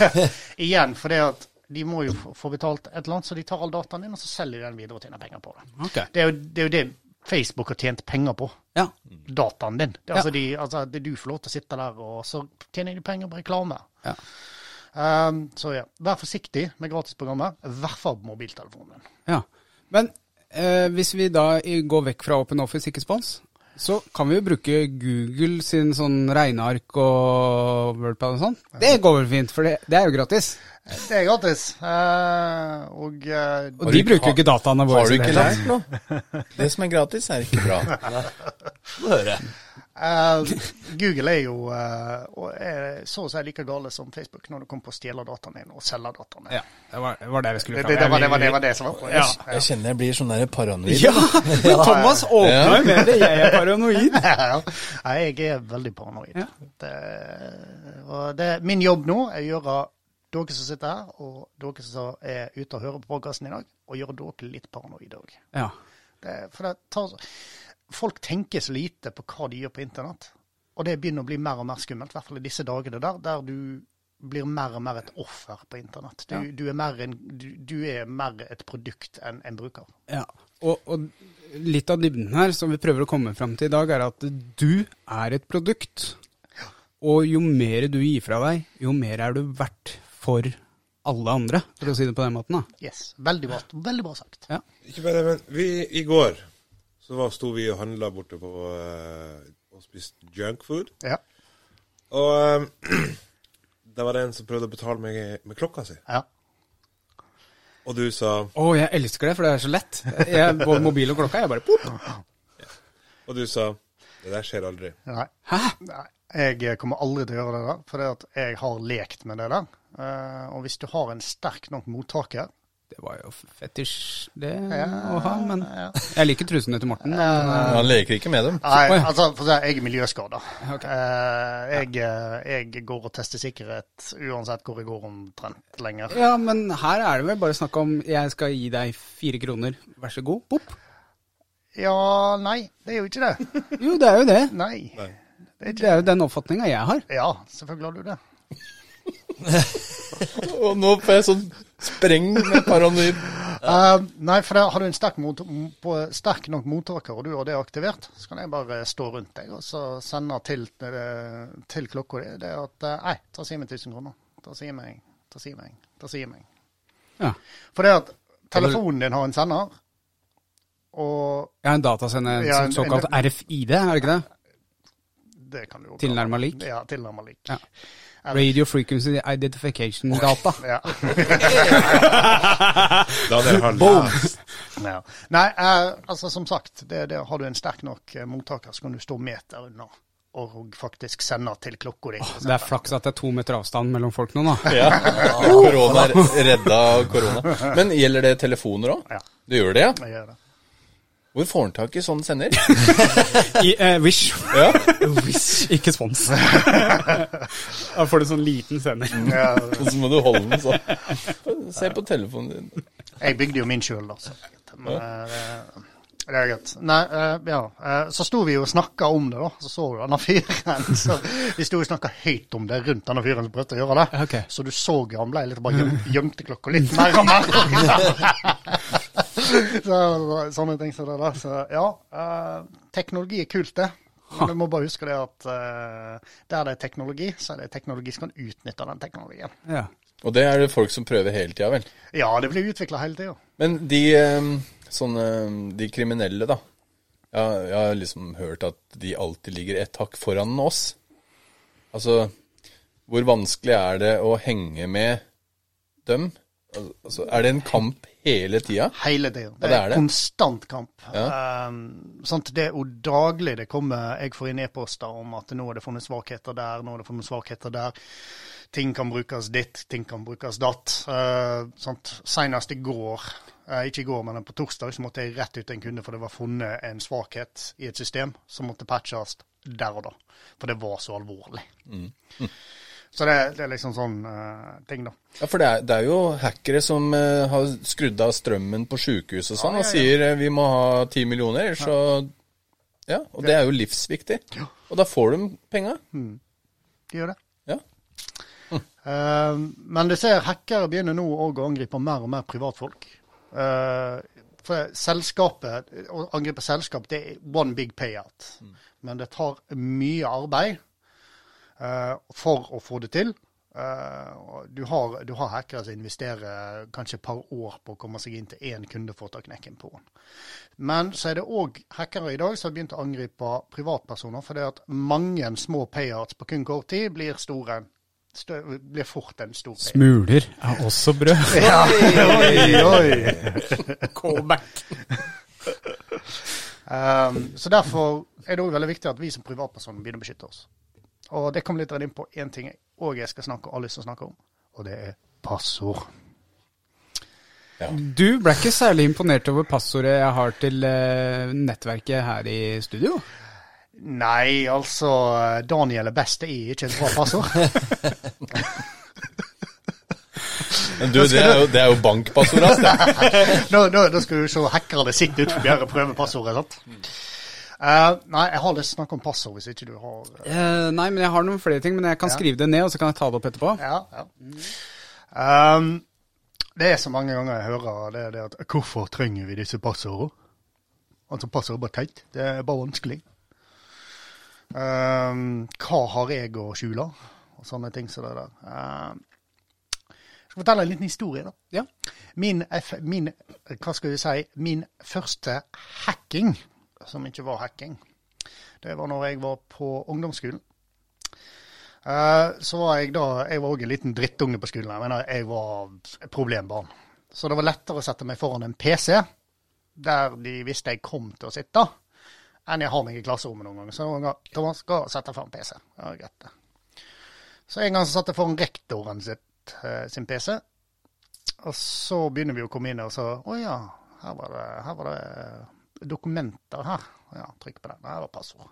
D: igjen, for det at de må jo få- betalt et eller annet, så de tar all dataen din, og så selger de den videre og tjener penger på det.
A: Okay.
D: Det er jo det, er jo det Facebook har tjent penger på.
A: Ja.
D: Dataen din. Det altså,
A: Ja.
D: de, altså, det du får lov til å sitte der, og så tjener de penger på reklame.
A: Ja.
D: Um, så ja, vær forsiktig med gratisprogrammet, I hvert fall på mobiltelefonen din.
A: ja. Men eh, hvis vi da går vekk fra OpenOffice, ikke spons, så kan vi jo bruke Google sin sånn regneark og Wordpad og sånn. Det går vel fint, for det, det er jo gratis.
D: Det er gratis. Eh, og eh,
A: Og de bruker jo ikke dataene våre.
C: Har du ikke lært noe? Det som er gratis, er ikke bra.
B: Få høre.
D: Eh, Google er jo eh, og er så å si like gale som Facebook når det kommer på å stjele dataen din og selge dataen din.
A: Ja, det var, det var det vi skulle
D: Det,
A: fram.
D: det, det, var, det, var, det var det som var poenget.
A: Ja.
C: Jeg kjenner jeg blir sånn der paranoid.
A: Ja, Thomas åpner jo med det. Jeg er paranoid.
D: ja. Nei, jeg er veldig paranoid.
A: Ja.
D: Det, og det, min jobb nå er å gjøre dere som sitter her, og dere som er ute og hører på podkasten i dag, og gjøre dere litt paranoide òg.
A: Ja.
D: For det tar, folk tenker så lite på hva de gjør på internett. Og det begynner å bli mer og mer skummelt, i hvert fall i disse dagene der, der du blir mer og mer et offer på internett. Du,
A: Ja.
D: du, er, mer en, du, du er mer et produkt enn en bruker.
A: Ja, og, og litt av dybden her som vi prøver å komme fram til i dag, er at du er et produkt. Og jo mer du gir fra deg, jo mer er du verdt for alle andre, for å si det på den måten. da.
D: Yes, Veldig bra, veldig bra sagt.
A: Ja.
F: Ikke bare, men vi, i går så var, sto vi og handla borte på uh, og spiste junkfood.
D: Ja.
F: Og um, da var det en som prøvde å betale meg med klokka si.
D: ja.
F: Og du sa
A: Å, jeg elsker det, for det er så lett. Jeg, både mobil og klokka, jeg bare pop.
F: Og du sa Det der skjer aldri.
D: Nei.
A: Hæ?
D: Nei. Jeg kommer aldri til å gjøre det der, for jeg har lekt med det der. Uh, og hvis du har en sterk nok mottaker
A: Det var jo fetisj, det
D: Ja,
A: å ha, men
D: ja.
A: jeg liker trusene til Morten. Men,
C: Han leker ikke med dem.
D: Nei, altså, jeg er miljøskada.
A: Ok.
D: Eh, jeg, eh, jeg går og tester sikkerhet uansett hvor jeg går omtrent lenger.
A: ja, men her er det vel bare snakk om jeg skal gi deg fire kroner, vær så god, pop.
D: Ja, nei, det er jo ikke det.
A: Jo, det er jo det.
D: Nei.
A: Det er jo den oppfatninga jeg har.
D: Ja, selvfølgelig har du det.
C: Og nå får jeg sånn spreng med paranoid.
D: Uh, nei, for da har du en sterk, mot på sterk nok mottaker, og du har det aktivert, så kan jeg bare stå rundt deg og så sende til, eh, til klokka di det at eh, Nei, ta si meg 1000 kroner. Ta si meg, ta si meg, ta si meg.
A: Ja.
D: For det at telefonen din har en sender, og
A: Ja, en datasender,
D: Ja, en-
A: såkalt
D: en-
A: RFID, er det ikke det?
D: det kan du jo
A: Tilnærma lik?
D: Ja, tilnærma lik.
A: Ja. Radio Frequency Identification Data.
D: Ja.
F: Da hadde jeg lest.
D: Ja. Nei, eh, altså som sagt, det, det, har du en sterk nok eh, mottaker, så kan du stå meter unna og faktisk sende til klokka di.
A: Det er flaks at det er to meter avstand mellom folk nå, da.
C: Ja. Korona redda korona. Men gjelder det telefoner òg?
D: Ja.
C: Det gjør det, ja?
D: Jeg gjør det.
C: Hvor får han tak i sånn sender?
A: I, eh, Wish.
C: Ja.
A: Wish. Ikke spons. da får du sånn liten sender.
D: Ja,
C: Og så må du holde den sånn. Se på telefonen din.
D: jeg bygde jo min sjøl, da. Så. Men, ja. det- det er greit. Nei, eh, ja. eh, så sto vi jo og snakka om det, da. Så så du denne fyren. Så vi sto og snakka høyt om det rundt denne fyren som prøvde å gjøre det.
A: Okay.
D: Så du så han ble litt bare gjem, gjemte klokka litt mer og mer. så, sånne ting som det der. Så ja, eh, teknologi er kult, det. Men du må bare huske det at eh, der det er teknologi, så er det teknologi som kan utnytte den teknologien.
A: Ja.
C: Og det er det folk som prøver hele tida, vel.
D: Ja, det blir utvikla hele tida.
C: Men de eh, sånne De kriminelle, da. Jeg, jeg har liksom hørt at de alltid ligger et hakk foran oss. Altså, hvor vanskelig er det å henge med dem? Altså, er det en kamp hele tida?
D: Hele tida. Det
C: det
D: er
C: er det.
D: konstant kamp. Um, sant? Det er jo daglig det kommer Jeg får inn e-poster om at nå er det funnet svakheter der, nå er det funnet svakheter der. Ting kan brukes ditt, ting kan brukes datt. Uh? Senest i går, uh, ikke i går, men på torsdag, så måtte jeg rett ut til en kunde, for det var funnet en svakhet i et system som måtte patches der og da. For det var så alvorlig. Så det, det er liksom sånn uh, ting, da.
C: Ja, for det er, det er jo hackere som uh, har skrudd av strømmen på sjukehus og sånn,
D: Ja, ja,
C: og sier eh, vi må ha ti millioner, så Ja, og det er jo livsviktig. Og da får de penga.
D: De gjør det.
C: Ja.
D: Eh, men du ser hackere begynner nå å angripe mer og mer privatfolk. For selskapet, å angripe selskap, det er one big payout. Men det tar mye arbeid for å få det til. Eh, du, har, du har hackere som investerer kanskje et par år på å komme seg inn til én kunde for å ta knekken på den. Men så er det òg hackere i dag som har begynt å angripe privatpersoner, fordi at mange små payouts på kun kort tid blir store. Stø, blir fort en stor payout.
A: Smuler er også brød.
D: Ja, oi, oi.
A: Callback.
D: Um, så derfor er det òg veldig viktig at vi som privatpersoner begynner å beskytte oss. Og det kommer litt inn på én ting jeg òg skal snakke, har lyst til å snakke om, og det er passord.
A: Du ble ikke særlig imponert over passordet jeg har til eh, nettverket her i studio?
D: Nei, altså Daniel er best, det er ikke et bra passord.
C: Men du, det er jo, det er jo bankpassordet ass. det.
D: Nå, nå, nå skal du se hackerne sitte utenfor og prøve passordet. sant? Eh, nei, jeg har lyst til å snakke om passord hvis ikke du har
A: Eh, nei, men jeg har noen flere ting, men jeg kan
D: Ja.
A: skrive det ned, og så kan jeg ta det opp etterpå.
D: Ja, ja. Um, det er så mange ganger jeg hører det, det at Hvorfor trenger vi disse passordene? Altså, passord er bare teit. Det er bare vanskelig. Um, hva har jeg å skjule? Og sånne ting som det der. Um, jeg skal fortelle en liten historie, da.
A: Ja.
D: Min, min, hva skal vi si, min første hacking, som ikke var hacking, det var når jeg var på ungdomsskolen. Eh, så var jeg da Jeg var òg en liten drittunge på skolen. Jeg mener, jeg var problembarn. Så det var lettere å sette meg foran en PC, der de visste jeg kom til å sitte, enn jeg har meg i klasserommet noen ganger. Så noen ganger, Thomas, gå og sett deg foran PC. Ja, greit. Så en gang så satt jeg foran rektoren sitt, eh, sin PC, og så begynner vi å komme inn og så Å ja, her var det, her var det dokumenter her. Ja, trykk på den. Der var passord.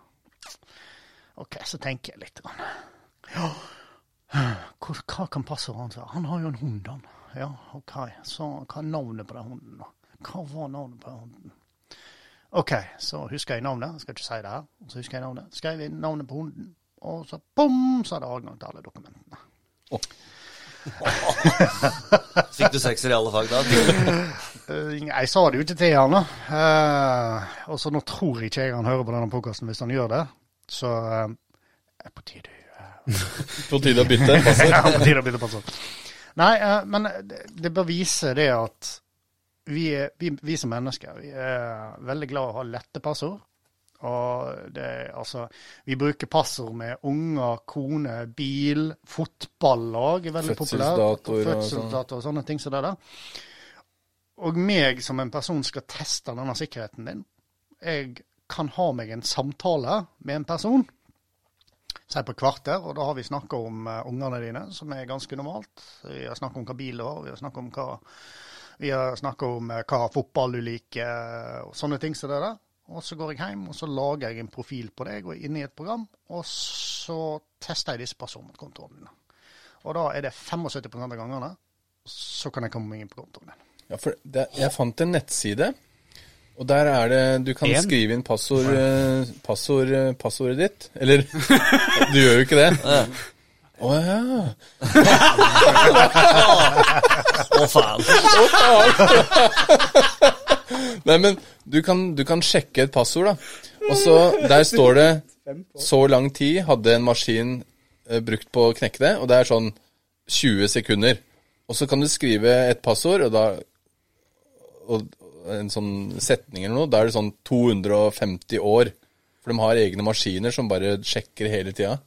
D: OK, så tenker jeg litt. Ja, hva, kan passordet hans være? Han har jo en hund, han. Ja, OK. Så hva er navnet på den hunden. Hva var navnet på den hunden? OK, så husker jeg navnet. Skal ikke si det her. Så husker jeg navnet. Skrev inn navnet på hunden, og så bom, så er det adgang til alle dokumentene.
B: Fikk du sekser i alle fag da?
D: Eh, Jeg sa det jo ikke til han, da. Eh, og så nå tror jeg ikke jeg han hører på denne podkasten hvis han gjør det. Så eh, er på tide
C: På tide å bytte. passord?
D: ja, på tide å bytte passord. Nei, men det, det bør vise det at vi, er, vi, vi som mennesker vi er veldig glad i å ha lette passord. Og det, altså, vi bruker passord med unger, kone, bil, fotballag er veldig populært.
C: Fødselsdato og sånn.
D: Og sånne ting som det der. Og meg som en person skal teste denne sikkerheten din. Jeg kan ha meg en samtale med en person si på kvarter, og da har vi snakka om uh, ungene dine, som er ganske normalt. Vi har snakka om hva bil du har, vi har snakka om hva vi har snakka om uh, hva fotball du liker, og sånne ting som det der. Og så går jeg hjem og så lager jeg en profil på deg og er inne i et program, og så tester jeg disse personkontoene dine. Og da er det 75 av gangene så kan jeg komme meg inn på kontoen din.
C: Ja, for det, jeg fant en nettside, og der er det Du kan
A: En?
C: skrive inn passord, eh, passord, eh, passordet ditt. Eller Du gjør jo ikke det. Å ja.
B: Å, faen.
C: Nei, men du kan, du kan sjekke et passord, da. Og så der står det så lang tid hadde en maskin eh, brukt på å knekke det, og det er sånn 20 sekunder. Og så kan du skrive et passord, og da og en sånn setning eller noe, da er det sånn 250 år. For de har egne maskiner som bare sjekker hele tida.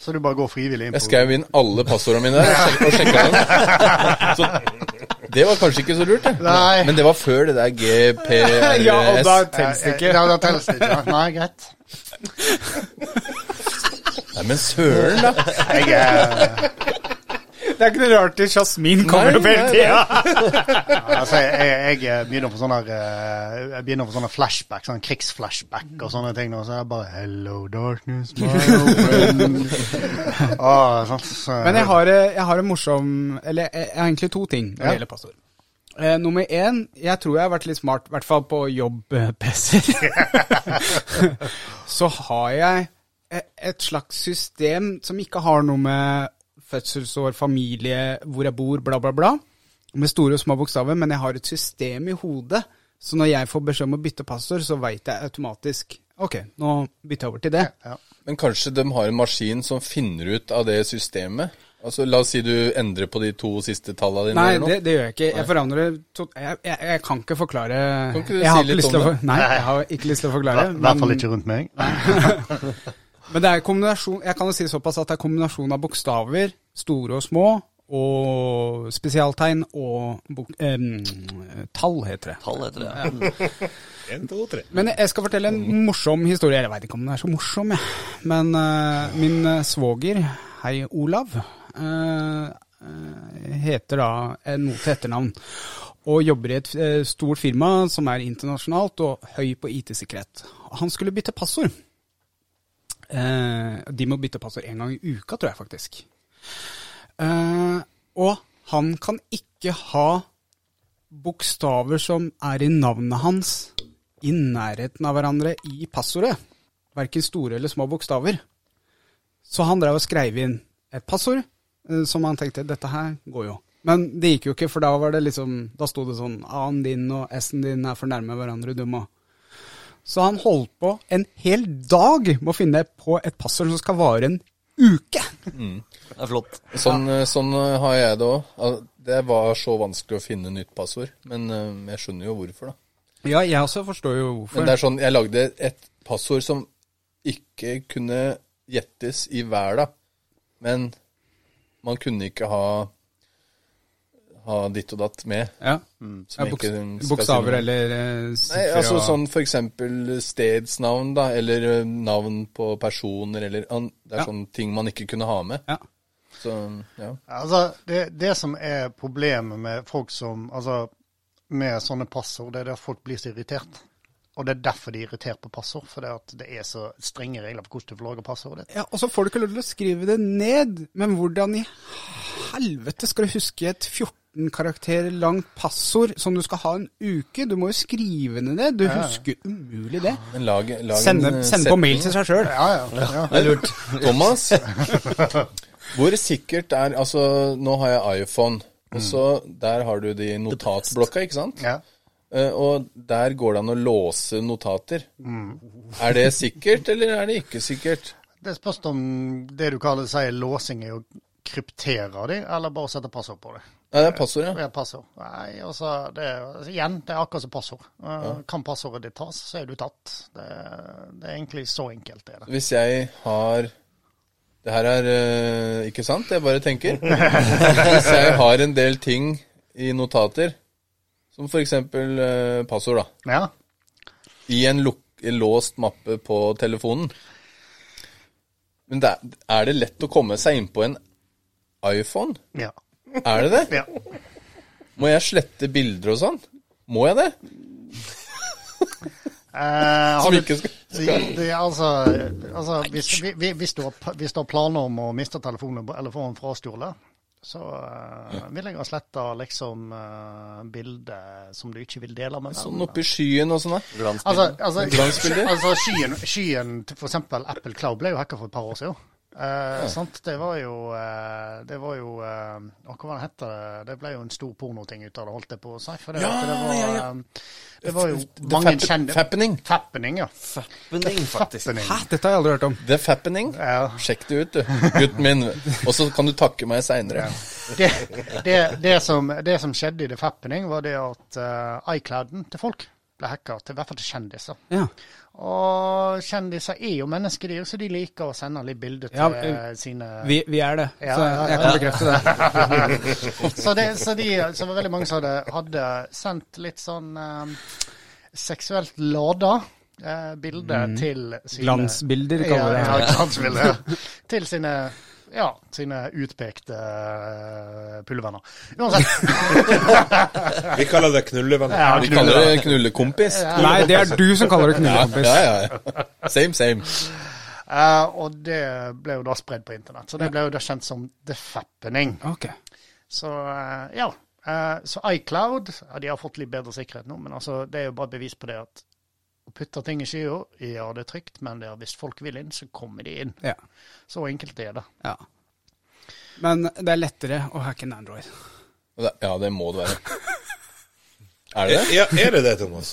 D: Så du bare går frivillig inn på
C: Jeg skrev inn alle passordene mine og sjek- og sjekka dem. Så det var kanskje ikke så lurt, det.
D: Nei.
C: Men det var før det der GPRS.
A: Ja, og da telles det ikke.
D: Ja, da telles det ikke. Nei, greit.
C: Nei, men søren, da.
D: Jeg
A: Det er ikke noe rart at Jasmin kommer opp hele tida.
D: Altså, jeg, jeg begynner på sånne, eh, jeg begynner på sånne flashback, sånn krigsflashback og sånne ting. Og så er jeg bare Hello, darkness, my old friend. ah, sånn, så,
A: Men jeg har, eh, jeg har en morsom Eller jeg jeg har egentlig to ting når det
D: Ja.
A: gjelder passord. Eh, nummer én, jeg tror jeg har vært litt smart, i hvert fall på jobb-PC-er. så har jeg et slags system som ikke har noe med fødselsår, familie, hvor jeg bor, bla, bla, bla, med store og små bokstaver, men jeg har et system i hodet. Så når jeg får beskjed om å bytte passord, så veit jeg automatisk Ok, nå bytter jeg over til det.
C: Men kanskje de har en maskin som finner ut av det systemet? Altså, La oss si du endrer på de to siste tallene dine.
A: Nei,
C: eller
A: det, det gjør jeg ikke. Jeg forandrer to, jeg, jeg, jeg kan ikke forklare
C: Kan ikke du
A: jeg
C: si litt
A: lyst
C: om det?
A: for- Nei, jeg har ikke lyst til å forklare.
D: I hvert fall ikke rundt meg.
A: men det er kombinasjon Jeg kan jo si såpass at det er kombinasjon av bokstaver, store og små, og spesialtegn og bok, em, tall, heter det.
B: Tall heter det. Ja.
F: En, to, tre.
A: Men jeg skal fortelle en morsom historie. Jeg veit ikke om den er så morsom, jeg. Men uh, min eh, svoger, hei Olav, eh, eh, heter da eh, noe til etternavn. Og jobber i et eh, stort firma som er internasjonalt og høy på IT-sikkerhet. Han skulle bytte passord. Eh, de må bytte passord én gang i uka, tror jeg faktisk. Eh, og han kan ikke ha bokstaver som er i navnet hans, i nærheten av hverandre i passordet. Verken store eller små bokstaver. Så han drev og skrev inn et passord eh, som han tenkte dette her går jo. Men det gikk jo ikke, for da var det liksom Da sto det sånn A-en din og S-en din er for nærme hverandre, du må Så han holdt på en hel dag med å finne på et passord som skal vare en uke.
B: Det er flott.
C: Sånn, eh, sånn eh, har jeg det òg. Det var så vanskelig å finne nytt passord. Men eh, jeg skjønner jo hvorfor, da.
A: Ja, jeg også forstår jo hvorfor.
C: Men det er sånn, jeg lagde et passord som ikke kunne gjettes i verda. Men man kunne ikke ha, ha ditt og datt med.
A: ja.
C: Som
A: Ja, boks bokstaver eller eh,
C: Nei, altså
A: og
C: sånn for eksempel stedsnavn, da, eller eh, navn på personer, eller an- Det er
A: Ja.
C: sånne ting man ikke kunne ha med.
A: Ja.
C: Så, ja.
D: Altså, det, det som er problemet med folk som Altså, med sånne passord, det er at folk blir så irritert. Og det er derfor de er irritert på passord. For det, det er så strenge regler for hvordan du får lage passordet ditt.
A: Ja, og så får du ikke lov til å skrive det ned. Men hvordan i helvete skal du huske et 14 karakter langt passord som du skal ha en uke? Du må jo skrive det ned. Du husker umulig det.
C: Men lag, lag
A: Sende,
C: en eh,
A: sende på mail til seg sjøl.
D: Ja, ja. ja.
C: Det er lurt. Thomas, Hvor sikkert er Altså, nå har jeg iPhone, og så der har du de notatblokka, ikke sant?
D: Ja.
C: Eh, og der går det an å låse notater. Er det sikkert, eller er det ikke sikkert?
D: Det spørs om det du kaller sier låsing er å kryptere de, eller bare sette passord på det.
C: Ja, det er passord, ja.
D: er passord. Nei, altså, det er, altså, igjen, det er akkurat som passord. Ja. Kan passordet ditt tas, så er du tatt. Det, det er egentlig så enkelt, det er det.
C: Hvis jeg har Det her er eh, ikke sant, jeg bare tenker. Hvis jeg har en del ting i notater, som f.eks. Uh, passord, da,
D: Ja.
C: i en låst mappe på telefonen Men det, er- er det lett å komme seg inn på en iPhone?
D: ja.
C: Er det det?
D: ja.
C: Må jeg slette bilder og sånn? Må jeg det?
D: Eh,
C: Som ikke skal,
D: det,
C: De,
D: det, altså, altså hvis, vi- vi- hvis, du har, hvis du har planer om å miste telefonen eller få den frastjålet, så uh, vil jeg ha sletta liksom uh, bilder som du ikke vil dele med
C: Sånn oppi skyen og sånn, da.
B: Glansbilder?
D: Altså, altså,
C: Glansbilder?
D: altså skyen, skyen til for eksempel Apple Cloud ble jo hacka for et par år siden. Eh, sant? Det var jo eh, Det var jo eh, Hva heter det hette det? Det ble jo en stor pornoting ut av det, holdt jeg på å si. For det,
C: Ja,
D: det, var,
C: ja, ja.
D: eh, det var jo
C: The
D: mange
C: fap-
D: kjente
C: Fappening.
D: Fappening, ja.
B: Fappening, faktisk.
D: Fappening.
A: Hæ, dette har jeg aldri hørt om.
C: The Fappening.
D: Ja.
C: Sjekk det ut, du. Gutten min. Og så kan du takke meg seinere.
D: Det, det, det, som, det som skjedde i The Fappening, var det at uh, iClouden til folk ble hacka, til, i hvert fall til kjendiser.
A: Ja.
D: Og kjendiser er jo mennesker, så de liker å sende litt bilder til
A: Ja, vi,
D: sine
A: Vi, vi er det,
D: Ja,
A: så jeg kan bekrefte det.
D: Så det, så de, så var veldig mange som hadde, sendt litt sånn um, seksuelt lada eh, bilder til sine
A: Glansbilder, kaller vi det.
D: Ja, glansbilder. til sine ja, sine utpekte uh, pullevenner. Uansett.
F: Vi kaller det knullevenner.
D: Ja,
C: Vi kaller det knullekompis.
A: Nei, det er du som kaller det knullekompis.
C: Ja, ja, ja. Same, same.
D: Uh, og det ble jo da spredd på internett. Så det ble jo da kjent som The Fappening.
A: Okay.
D: Så uh, ja. Uh, så iCloud ja, de har fått litt bedre sikkerhet nå, men altså, det er jo bare bevis på det at å putte ting i skya, ja, det er trygt, men det er, hvis folk vil inn, så kommer de inn.
A: Ja.
D: Så enkelt er det.
A: ja. Men det er lettere å hacke en Android.
C: Ja, det må det være. Er det det?
F: Ja, er det det, Thomas?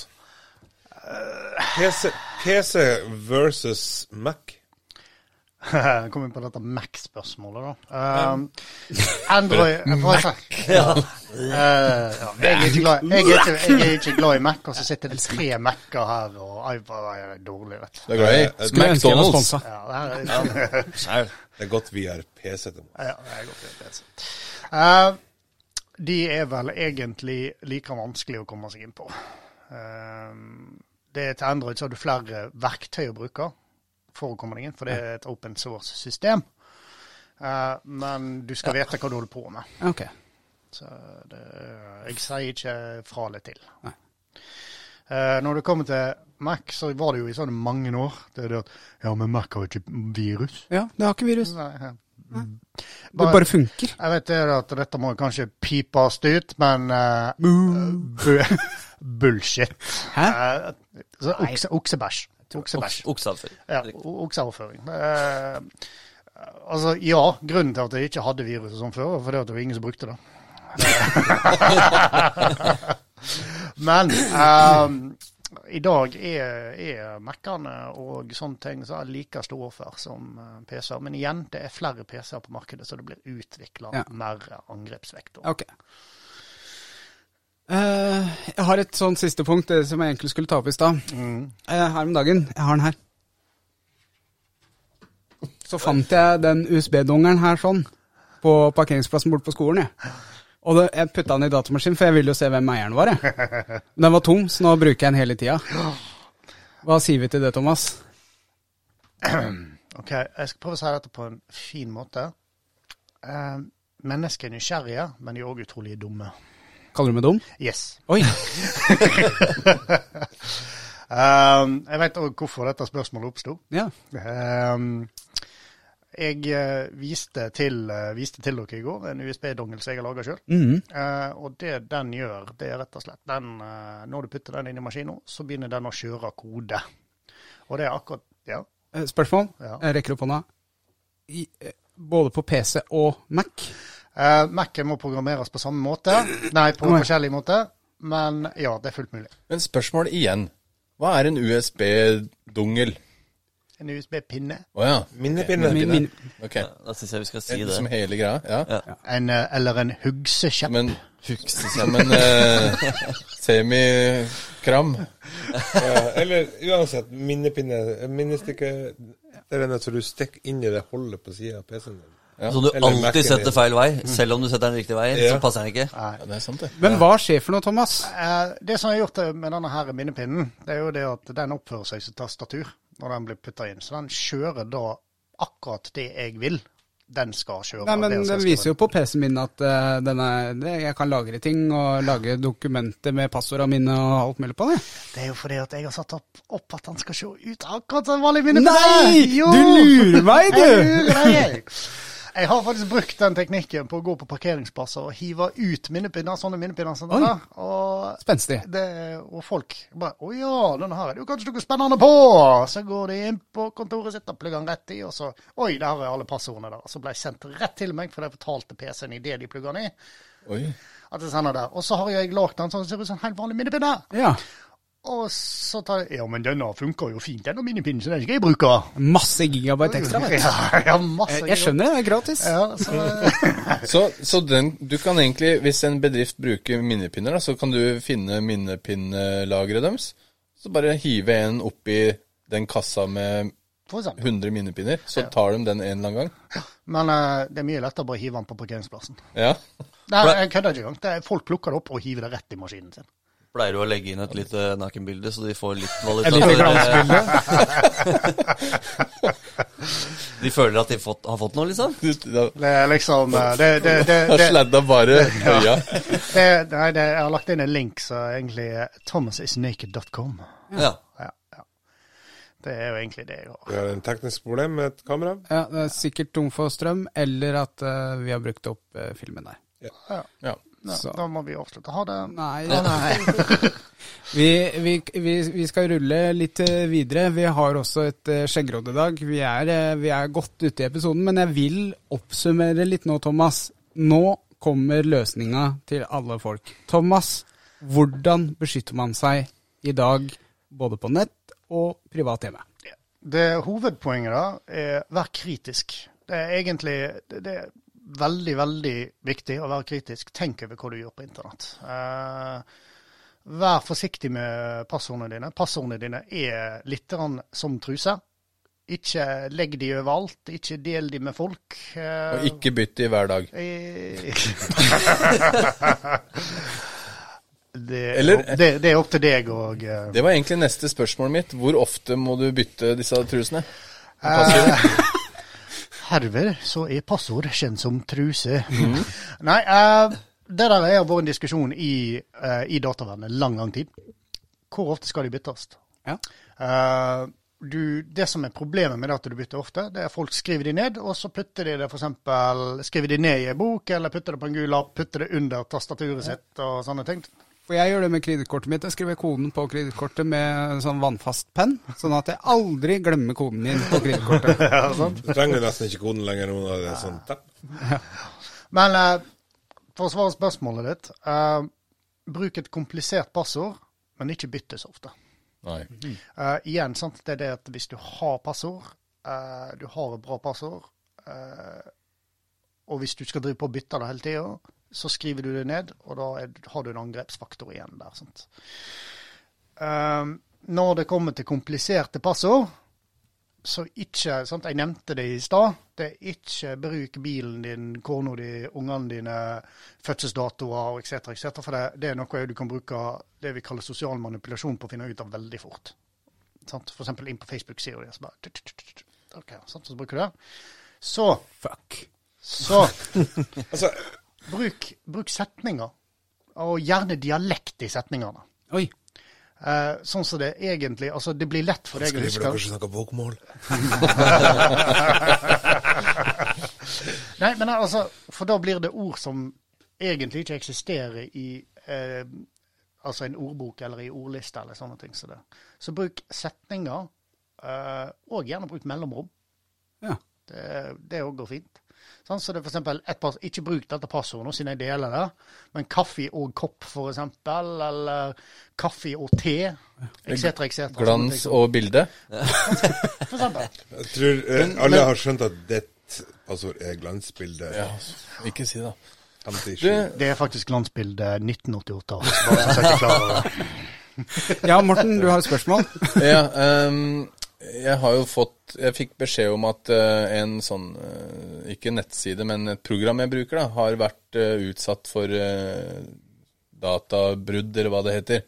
F: PC, PC versus Mac?
D: Jeg kom inn på dette Mac-spørsmålet, da. Um, Android Mac. Ja. Uh, ja. Jeg, er ikke glad, jeg, er ikke, jeg er ikke glad i Mac, og så sitter det tre Mac-er her, og iPad er dårlig, vet du.
C: Du er glad i
A: jeg var
C: McDonald's?
D: Ja, det er.
F: Det er godt vi har PC. til
D: Ja, det er godt det er det. Eh, de er vel egentlig like vanskelig å komme seg inn på. Eh, det er til Android så har du flere verktøy å bruke for å komme deg inn, for det er et open source-system. Uh, men du skal vite hva du holder på med.
A: Ok.
D: Så det, jeg sier ikke fra eller til.
A: Nei.
D: Eh, når det kommer til Mac, så var det jo i sånne mange år. Det det at Ja, men Mac har jo ikke virus.
A: Ja, det har ikke virus.
D: Nei, ja.
A: Det bare funker.
D: Jeg vet det at dette må kanskje pipes ut, men uh, bu bullshit.
A: Hæ?
D: Uh, okse, oksebæsj. Oksebæsj.
B: Okseavføring.
D: Ja, okseavføring. Eh, altså, ja, grunnen til at jeg ikke hadde viruset som før, var fordi at det var ingen som brukte det. men eh, i dag er, er Mac-ene og sånne ting så er like stor for som eh, PC-er. Men igjen, det er flere PC-er på markedet, så det blir utvikla
A: Ja.
D: mer angrepsvektor.
A: Ok. Eh, jeg har et sånn siste punkt, det som jeg egentlig skulle ta opp i stad. Eh, her om dagen. Jeg har den her. Så fant jeg den USB-dongeren her sånn, på parkeringsplassen borte på skolen. Jeg. Og det, jeg putta den i datamaskinen, for jeg ville jo se hvem eieren var. Jeg. Den var tom, så nå bruker jeg den hele tida. Hva sier vi til det, Thomas?
D: Ok, Jeg skal prøve å si dette på en fin måte. Uh, mennesker er nysgjerrige, men de er òg utrolig dumme.
A: Kaller du meg dum?
D: Yes.
A: Oi!
D: Um, jeg vet òg hvorfor dette spørsmålet oppsto.
A: Ja.
D: Um, jeg eh, viste, til, eh, viste til dere i går en USB-dongel som jeg har laga sjøl.
A: Mhm.
D: og det den gjør, det er rett og slett den, eh, Når du putter den inn i maskinen, så begynner den å kjøre kode. Og det er akkurat Ja.
A: Eh, Spørsmål?
D: Ja.
A: Jeg rekker opp hånda. I, eh, både på PC og Mac.
D: Uh, Mac-en må programmeres på samme måte. Nei, på forskjellig måte. Men ja, det er fullt mulig.
C: Men spørsmål igjen. Hva er en USB-dungel?
D: En USB-pinne.
C: Å ja.
F: Minnepinne.
A: Min, min,
C: Ok.
B: Da syns jeg vi skal si
C: Det
B: det.
C: som hele greia? Ja.
D: En, eh, eller en hugsekjepp.
C: Men hugsekjepp en uh, semikram?
F: Ja, eller uansett, minnepinne Minnestykke Det er den som du stikker inn i det holdet på sida av PC-en. din.
B: Så du
F: Eller
B: alltid setter feil vei, selv om du setter den riktige veien,
F: Ja.
B: så passer den ikke.
C: Ja, det er sant, det.
A: men hva skjer for noe, Thomas?
D: Eh, det som jeg har gjort med denne her minnepinnen, det er jo det at den oppfører seg som tastatur når den blir putta inn. Så den kjører da akkurat det jeg vil. Den skal kjøre.
A: Nei, men Den viser jo på PC-en min at uh, den er, det, jeg kan lagre ting og lage dokumenter med passordene mine og alt mulig på det.
D: Det er jo fordi at jeg har satt opp, opp at den skal se ut akkurat som vanlig minnepinne.
A: Nei!
D: Jo!
A: Du lurer meg, du!
D: Jeg lurer deg. Jeg har faktisk brukt den teknikken på å gå på parkeringsplasser og hive ut minnepinner, sånne minnepinner som denne. Og,
A: Spenstig.
D: det, og folk bare 'Å ja, denne her er det jo kanskje noe spennende på!' Så går de inn på kontoret sitt og plugger den rett i, og så 'Oi, der er alle passordene der.' Så ble jeg sendt rett til meg, for jeg fortalte PC-en idet de plugger den i,
C: Oi.
D: at jeg sender der. Og så har jeg lagd den sånn som det ser ut som en helt vanlig minnepinne.
A: Ja.
D: Og så tar jeg Ja, men denne funker jo fint, denne minipinnen, så den skal jeg bruke.
A: Masse gigabyte ekstra. vet du.
D: Ja, ja masse.
A: Jeg, jeg skjønner det, det er gratis.
D: Ja, så,
C: Så, så den, du kan egentlig, hvis en bedrift bruker minnepinner, da, så kan du finne minnepinnelageret deres. Så bare hive en oppi den kassa med 100 minnepinner, så tar de den en eller annen gang.
D: Men uh, det er mye lettere å bare hive den på parkeringsplassen.
C: Ja.
D: Nei, jeg kødder ikke engang. Folk plukker det opp og hiver det rett i maskinen sin.
B: Pleier du å legge inn et lite nakenbilde, så de får litt
A: Et
B: valuta?
A: lite glansbilde.
B: De føler at de fått, har fått noe, liksom?
D: Det er liksom eh, Det, det, det, det,
C: sladda bare øya.
D: det, nei, det, Jeg har lagt inn en link så egentlig er thomasisnaked.com.
B: Ja.
D: Ja, ja. Det er jo egentlig det jeg har.
F: Vi har en teknisk problem med et kamera.
A: Ja, det er sikkert tom for strøm, eller at uh, vi har brukt opp uh, filmen der.
D: Ja.
C: Ja.
A: Så.
D: da må vi avslutte. Ha det.
A: Nei,
D: Ja, nei.
A: vi, vi, vi, vi skal rulle litt eh, videre. Vi har også et uh, skjeggråd i dag. Vi er, eh, vi er godt ute i episoden, men jeg vil oppsummere litt nå, Thomas. Nå kommer løsninga til alle folk. Thomas, hvordan beskytter man seg i dag, både på nett og privat hjemme?
D: Det Hovedpoenget da er vær kritisk. Det er egentlig det, det veldig, veldig viktig å være kritisk. Tenk over hva du gjør på internett. Eh, vær forsiktig med passordene dine. Passordene dine er litt som truser. Ikke legg de overalt. Ikke del de med folk. Eh,
C: Og ikke bytt de hver dag.
D: det,
C: Eller-
D: det, det er opp til deg og eh,
C: Det var egentlig neste spørsmål mitt. Hvor ofte må du bytte disse trusene?
D: Eh, Herved så er passord kjent som truse. Nei, uh, det der har vært en diskusjon i, uh, i datavernet lang, lang tid. Hvor ofte skal de byttes?
A: Ja.
D: Uh, du, det som er problemet med det at du bytter ofte, det er at folk skriver de ned, og så putter de det eksempel, skriver de ned i en bok, eller putter det på en gul lapp, putter det under tastaturet sitt og sånne ting.
A: For jeg gjør det med kredittkortet mitt. Jeg skriver koden på kredittkortet med sånn vannfast penn, sånn at jeg aldri glemmer koden min på kredittkortet.
F: Du trenger nesten ikke koden lenger nå. når Det er sånn tepp.
D: Men eh, for å svare spørsmålet ditt, eh, bruk et komplisert passord, men ikke bytte så ofte.
C: Nei.
D: Uh, igjen, sant? det er det at hvis du har passord, uh, du har et bra passord, uh, og hvis du skal drive på og bytte det hele tida, så skriver du det ned, og da er, har du en angrepsfaktor igjen der. Sant? Eh, når det kommer til kompliserte passord, så ikke sant? Jeg nevnte det i stad. Det er ikke bruk bilen din, kona di, ungene dine, fødselsdatoer etc. etc. For det, det er noe du kan bruke det vi kaller sosial manipulasjon på å finne ut av veldig fort. Sant? For eksempel inn på Facebook sier du det, Så bare tut, tut, tut, tut. Ok, sant? Så bruker du det. Så,
A: Fuck.
D: så
F: Altså,
D: bruk, bruk setninger. Og gjerne dialekt i setningene.
A: Oi.
D: Eh, sånn som det egentlig Altså, det blir lett for deg å huske skriver
F: dere ikke snakke bokmål?
D: Nei, men altså, for da blir det ord som egentlig ikke eksisterer i eh, altså en ordbok eller i ordliste eller sånne ting. Så, det. så bruk setninger, eh, og gjerne bruk mellomrom.
A: Ja.
D: Det, det òg fint. Sånn, så det er for eksempel pass, Ikke bruk dette passordet nå, siden jeg deler det, men kaffe og kopp, eksempel. Eller kaffe og te, etc., etc.
C: Glans og bilde.
D: For eksempel.
F: Jeg tror eh, alle har skjønt at ditt passord er glansbilde
C: Ja, ikke si det. Du,
D: Det er faktisk glansbilde 1988. Bare så jeg er klar det.
A: Ja, Morten, du har et spørsmål?
C: ja, ehm, jeg har jo fått Jeg fikk beskjed om at eh, en sånn eh, Ikke nettside, men et program jeg bruker, da, har vært eh, utsatt for databrudd, eller hva det heter.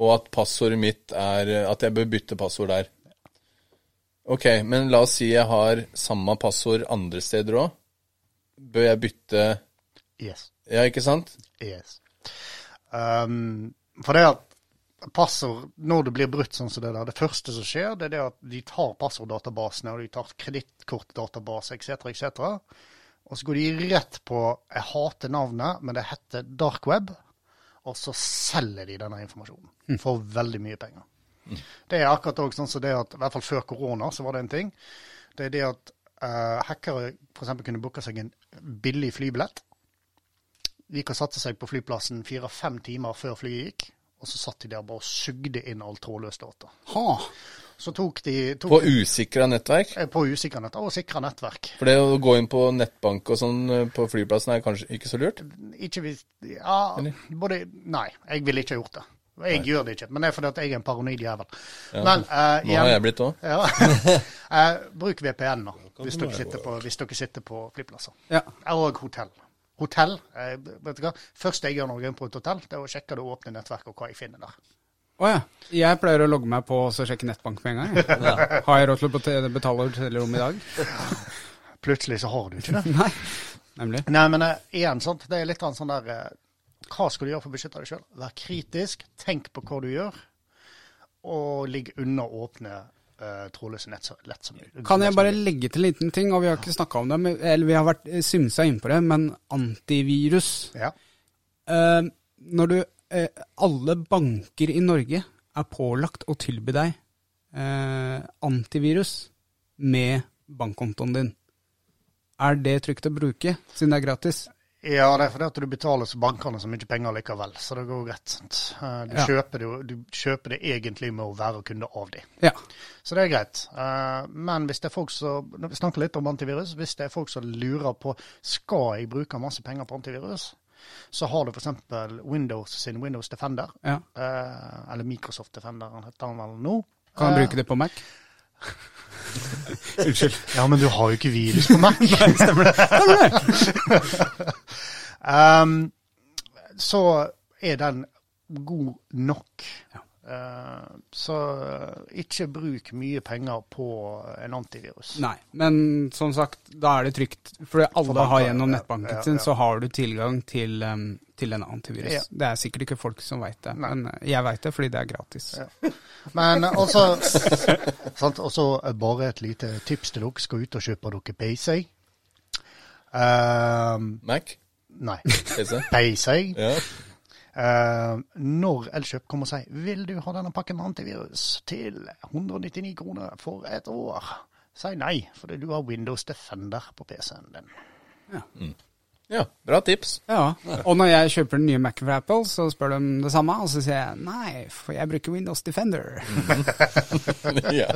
C: Og at passordet mitt er At jeg bør bytte passord der. Ok, men la oss si jeg har samme passord andre steder òg. Bør jeg bytte
D: Yes.
C: Ja, ikke sant?
D: yes. Um, for det at passord, når det blir brutt sånn som det der, det første som skjer, det er det at de tar passorddatabasene, og de tar kredittkortdatabase etc., etc., og så går de rett på Jeg hater navnet, men det heter dark web, og så selger de denne informasjonen for veldig mye penger. Det er akkurat også sånn som det at, i hvert fall før korona, så var det en ting. Det er det at uh, hackere f.eks. kunne booke seg en billig flybillett. De kan satte seg på flyplassen fire-fem timer før flyet gikk, og så satt de der bare og sugde inn all trådløs data.
A: Ha.
D: Så tok de tok
C: På usikra nettverk?
D: eh, på usikre nettverk, og sikra nettverk.
C: For det å gå inn på nettbank og sånn eh, på flyplassen er kanskje ikke så lurt?
D: Ikke hvis Ja,
C: Eller?
D: både Nei, jeg ville ikke gjort det. Jeg gjør det ikke, men det er fordi at jeg er en paranoid jævel. Men eh,
C: Nå har jeg blitt òg.
D: Ja. uh, bruk VPN nå, hvis dere, sitter på, hvis dere sitter på flyplasser.
A: Ja.
D: Og hotell. Hotell, eh, vet du hva? Første jeg gjør når jeg inn på et hotell, det er å sjekke det åpne nettverket og hva jeg finner der.
A: Å ja. Jeg pleier å logge meg på og sjekke nettbank med en gang. Ja. Har jeg råd til å bet- betale hotellrom i dag?
D: Plutselig så har du ikke det.
A: Nei. Nemlig.
D: Nei, men eh, igjen, sant? det er litt sånn der eh, Hva skal du gjøre for å beskytte deg sjøl? Vær kritisk, tenk på hva du gjør, og ligg unna åpne uh, trådløse nett så lett som mulig.
A: Kan jeg bare legge til en liten ting, og vi har ikke snakka om det, men, eller vi har vært synsa innpå inn på det, men antivirus
D: Ja.
A: uh, Når du uh, Alle banker i Norge er pålagt å tilby deg eh, antivirus med bankkontoen din. Er det trygt å bruke, siden det er gratis?
D: Ja, det er fordi at du betaler så bankene så mye penger likevel, så det går greit. Eh, Du,
A: Ja.
D: kjøper det, du kjøper det egentlig med å være kunde av dem.
A: Ja.
D: Så det er greit. Eh, Men hvis det er folk som Vi snakker litt om antivirus. Hvis det er folk som lurer på skal jeg bruke masse penger på antivirus, så har du f.eks. Windows sin Windows Defender.
A: ja.
D: eh, Eller Microsoft Defender, han heter han vel nå.
A: Kan jeg bruke det på Mac? Unnskyld.
D: Ja, men du har jo ikke virus på Mac. um, så er den god nok. Eh, så ikke bruk mye penger på en antivirus.
A: Nei, men som sagt, da er det trygt. For alle
D: For
A: har gjennom
D: ja,
A: nettbanken
D: ja,
A: sin, så har du tilgang til, um, til en antivirus.
D: Ja.
A: Det er sikkert ikke folk som veit det,
D: Nei.
A: men jeg veit det fordi det er gratis.
D: Ja. Men også sant, også bare et lite tips til dere. Skal ut og kjøpe dere PC. Um,
C: Mac?
D: nei,
C: PC? Ja.
D: Eh, når Elkjøp kommer og sier 'Vil du ha denne pakken med antivirus til 199 kroner for et år?' Si nei, fordi du har Windows Defender på PC-en din.
C: ja, bra tips.
A: Ja, Og når jeg kjøper den nye Mac fra Apple, så spør de det samme, og så sier jeg nei, for jeg bruker Windows Defender.
C: ja.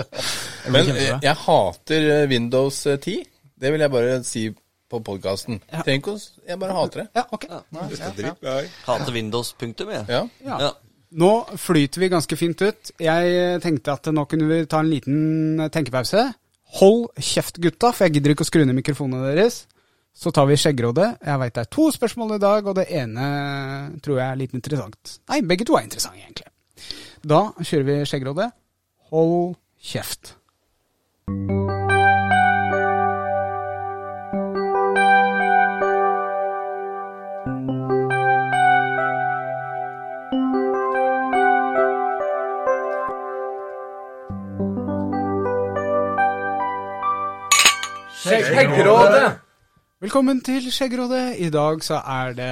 C: Men eh, jeg hater eh, Windows eh, 10. Det vil jeg bare si på podkasten.
A: Ja.
C: Tenk oss, Jeg bare hater det.
A: Ja, ok.
F: Ja. i.
B: Hater Windows, punktum, jeg.
C: Ja.
A: Ja.
B: Ja.
A: Nå flyter vi ganske fint ut. Jeg tenkte at nå kunne vi ta en liten tenkepause. Hold kjeft, gutta, for jeg gidder ikke å skru ned mikrofonene deres. Så tar vi skjeggrådet. Jeg veit det er to spørsmål i dag, og det ene tror jeg er litt interessant. Nei, begge to er interessante, egentlig. Da kjører vi skjeggrådet. Hold kjeft.
C: Skjeggrådet!
A: Velkommen til Skjeggrådet. I dag så er det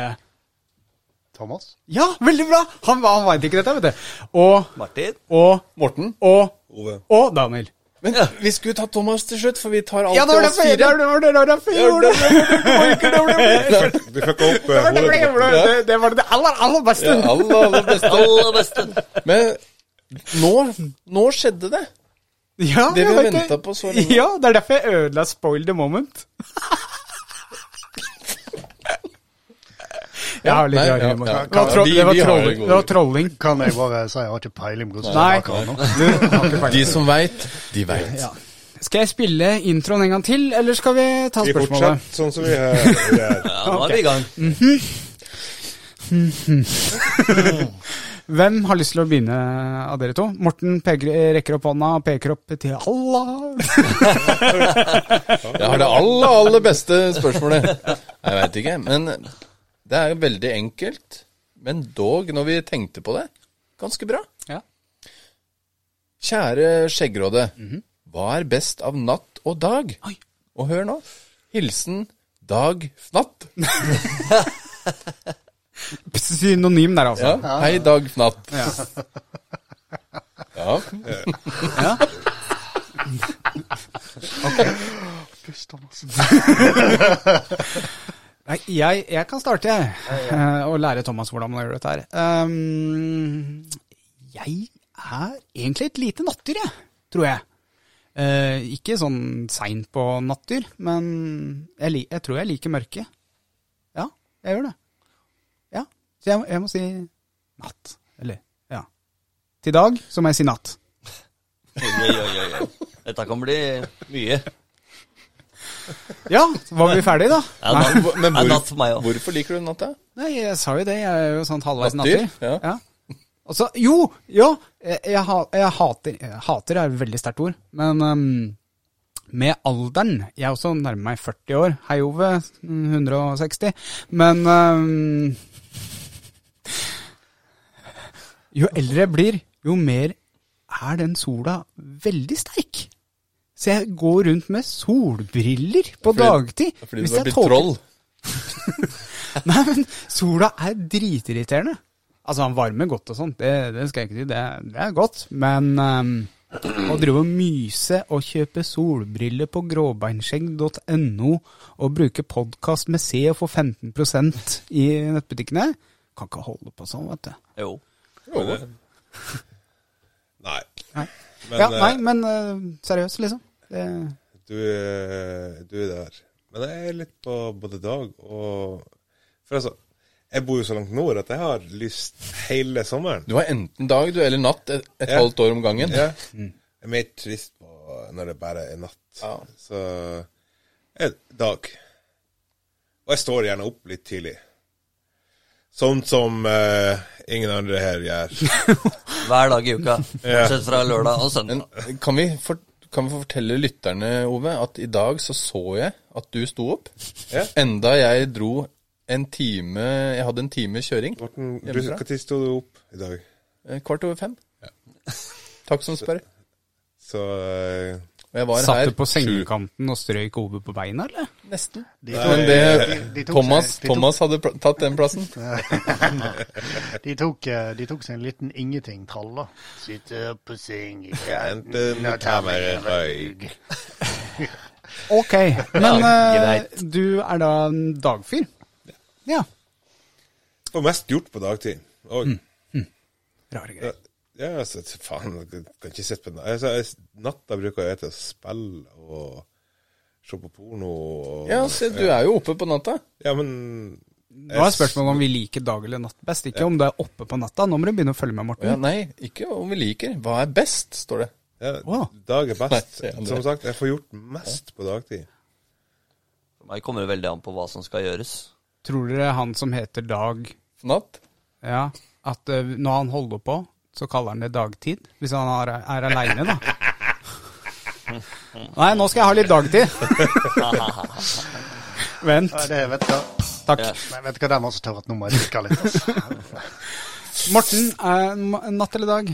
D: Thomas?
A: Ja, veldig bra! Han, han veit ikke dette, vet du. Og,
B: Martin?
A: og,
C: Morten?
A: og,
F: Ove.
A: og Daniel.
C: Men vi skulle ta Thomas til slutt, for vi tar alt
A: Ja, det var
C: oss
A: fire. det var det var derfor jeg gjorde det.
F: Du fucka opp eh,
A: Det var det,
F: hodet på
A: det, det var det aller, aller beste.
C: Ja, aller, aller beste.
B: Aller beste.
C: Men nå, nå skjedde det.
A: Ja,
C: Det vi har venta på så lenge.
A: Ja, det er derfor jeg ødela spoil the moment. Jeg har litt
C: Nei,
A: rar humor.
C: ja.
A: Det var tro- det var trolling.
C: det.
A: Det var trolling.
D: Kan jeg bare si jeg har ikke peiling på hvordan det er.
C: De som veit, de veit.
A: Ja. Skal jeg spille introen en gang til, eller skal vi ta
F: Vi
A: spørsmålet?
F: fortsetter sånn som vi er- gjør.
B: Ja, nå er vi i gang.
A: Hvem har lyst til å begynne av dere to? Morten peker, rekker opp hånda og peker opp til Allah.
C: Jeg har det aller, aller beste spørsmålet. Jeg veit ikke, men det er veldig enkelt. Men dog, når vi tenkte på det, ganske bra.
A: Ja.
C: Kjære skjeggråde. Hva er best av natt og dag?
A: Oi.
C: Og hør nå. Hilsen Dag Fnatt.
A: Synonym der, altså.
C: Ja. Hei, Dag Fnatt.
A: Ja.
C: Ja.
A: Ja. Nei, jeg, jeg kan starte, jeg. Og lære Thomas hvordan man gjør dette her. Um, jeg er egentlig et lite nattdyr, jeg. Tror jeg. Uh, ikke sånn seint på nattdyr, men jeg, jeg tror jeg liker mørket. Ja, jeg gjør det. Ja, Så jeg, jeg må si natt. Eller, ja. Til dag så må jeg si natt.
B: Oi, oi, oi. Dette kan bli mye.
A: Ja, var vi ferdige da?
B: Ja, natt,
C: Men hvor,
B: natt for meg også.
C: hvorfor liker du natta?
A: Nei, jeg sa jo det. Jeg er jo sånn halvveis
C: nattig.
A: nattdyr.
C: ja.
A: Altså, jo, jo, jeg, jeg, jeg hater jeg Hater er et veldig sterkt ord, men um, med alderen Jeg er også nærmer meg 40 år. Hei, Ove. 160. Men ehm, Jo eldre jeg blir, jo mer er den sola veldig sterk. Så jeg går rundt med solbriller på
C: Fordi-
A: dagtid.
C: Fordi du har blitt troll.
A: Nei, men sola er dritirriterende. Altså, han varmer godt og sånt, det, det skal jeg ikke si, det, det er godt. Men um, å drive og myse og kjøpe solbriller på gråbeinskjegg.no og bruke podkast med C og få 15% i nettbutikkene, kan ikke holde på sånn, vet du.
B: Jo.
F: Nei.
A: Nei.
F: Men
A: ja,
F: eh,
A: nei, men uh, seriøst, liksom. Det,
F: du, er- du er der. Men jeg er litt på både dag og For altså, jeg bor jo så langt nord at jeg har lyst hele sommeren.
C: Du har enten dag du, eller natt et, et
F: Ja.
C: halvt år om gangen.
F: Ja. Jeg er mer trist på når det bare er natt.
C: Ja.
F: Så jeg, dag. Og jeg står gjerne opp litt tidlig. Sånn som eh, ingen andre her gjør.
B: Hver dag i uka. Bortsett fra lørdag og søndag.
C: Men kan vi, for, kan vi fortelle lytterne, Ove, at i dag så så jeg at du sto opp.
F: Ja.
C: Enda jeg dro en time Jeg hadde en time kjøring.
F: Morten,
C: Hjemmefra?
F: når sto du opp i dag?
C: Eh, Kvart over fem. Takk som spør.
F: Så eh,
A: satt
C: her
A: du på sengekanten og strøyk Ove på beina, eller?
C: Nesten.
D: De
C: Men det,
D: de, de tok
C: Thomas,
D: de tok,
C: Thomas hadde pl- tatt den plassen.
D: de tok, eh, de tok seg en liten ingenting-trall, da. Sitter på sengekanten og tar meg en
F: røyk.
A: Ok, men eh, du er da en dagfyr? Ja.
F: Og mest gjort på dagtid. Og,
A: Rare greier.
F: Ja, altså, faen, jeg kan ikke sitte på den. Altså, natta bruker jeg til å spille og se på porno og
C: Ja, se, du er jo oppe på natta.
F: Ja, men
A: Nå er spørsmålet om vi liker dag eller natt best, ikke om du er oppe på natta. Nå må du begynne å følge med,
C: Ja,
A: Morten.
C: nei, ikke om vi liker. Hva er best, står det.
F: ja,
A: Wow.
F: dag er best.
C: Nei.
F: Som sagt, jeg får gjort mest på dagtid.
B: For meg kommer det veldig an på hva som skal gjøres.
A: Tror dere han som heter Dag,
C: Natt.
A: ja, at eh, når han holder på, så kaller han det dagtid? Hvis han er, er aleine, da. Nei, nå skal jeg ha litt dagtid. Vent.
D: Nei, det vet du hva.
A: Takk.
B: Ja.
D: Nei, vet du hva, den jeg også tørre at nå må jeg drikke litt. Altså.
A: Morten, eh, natt eller dag?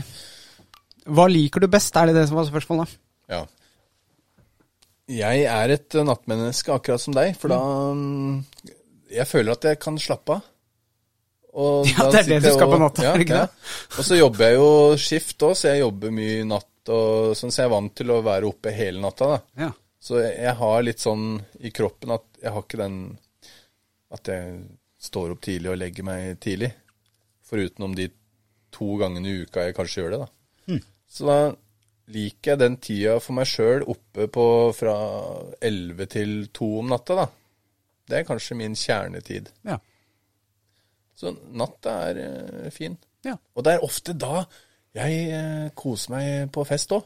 A: Hva liker du best? Er det det som var spørsmålet?
C: Ja. Jeg er et nattmenneske akkurat som deg, for da mm, Jeg føler at jeg kan slappe av.
A: Ja, det er det du skal på natta, ja, ikke det?
C: Og så jobber jeg jo skift òg, så jeg jobber mye natt og sånn, så jeg er vant til å være oppe hele natta, da.
A: Ja.
C: Så jeg, jeg har litt sånn i kroppen at jeg har ikke den At jeg står opp tidlig og legger meg tidlig. Foruten om de to gangene i uka jeg kanskje gjør det, da. Så da liker jeg den tida for meg sjøl oppe på fra 11 til 2 om natta, da. Det er kanskje min kjernetid.
A: Ja.
C: Så natta er eh, fin.
A: Ja.
C: Og det er ofte da jeg eh, koser meg på fest òg.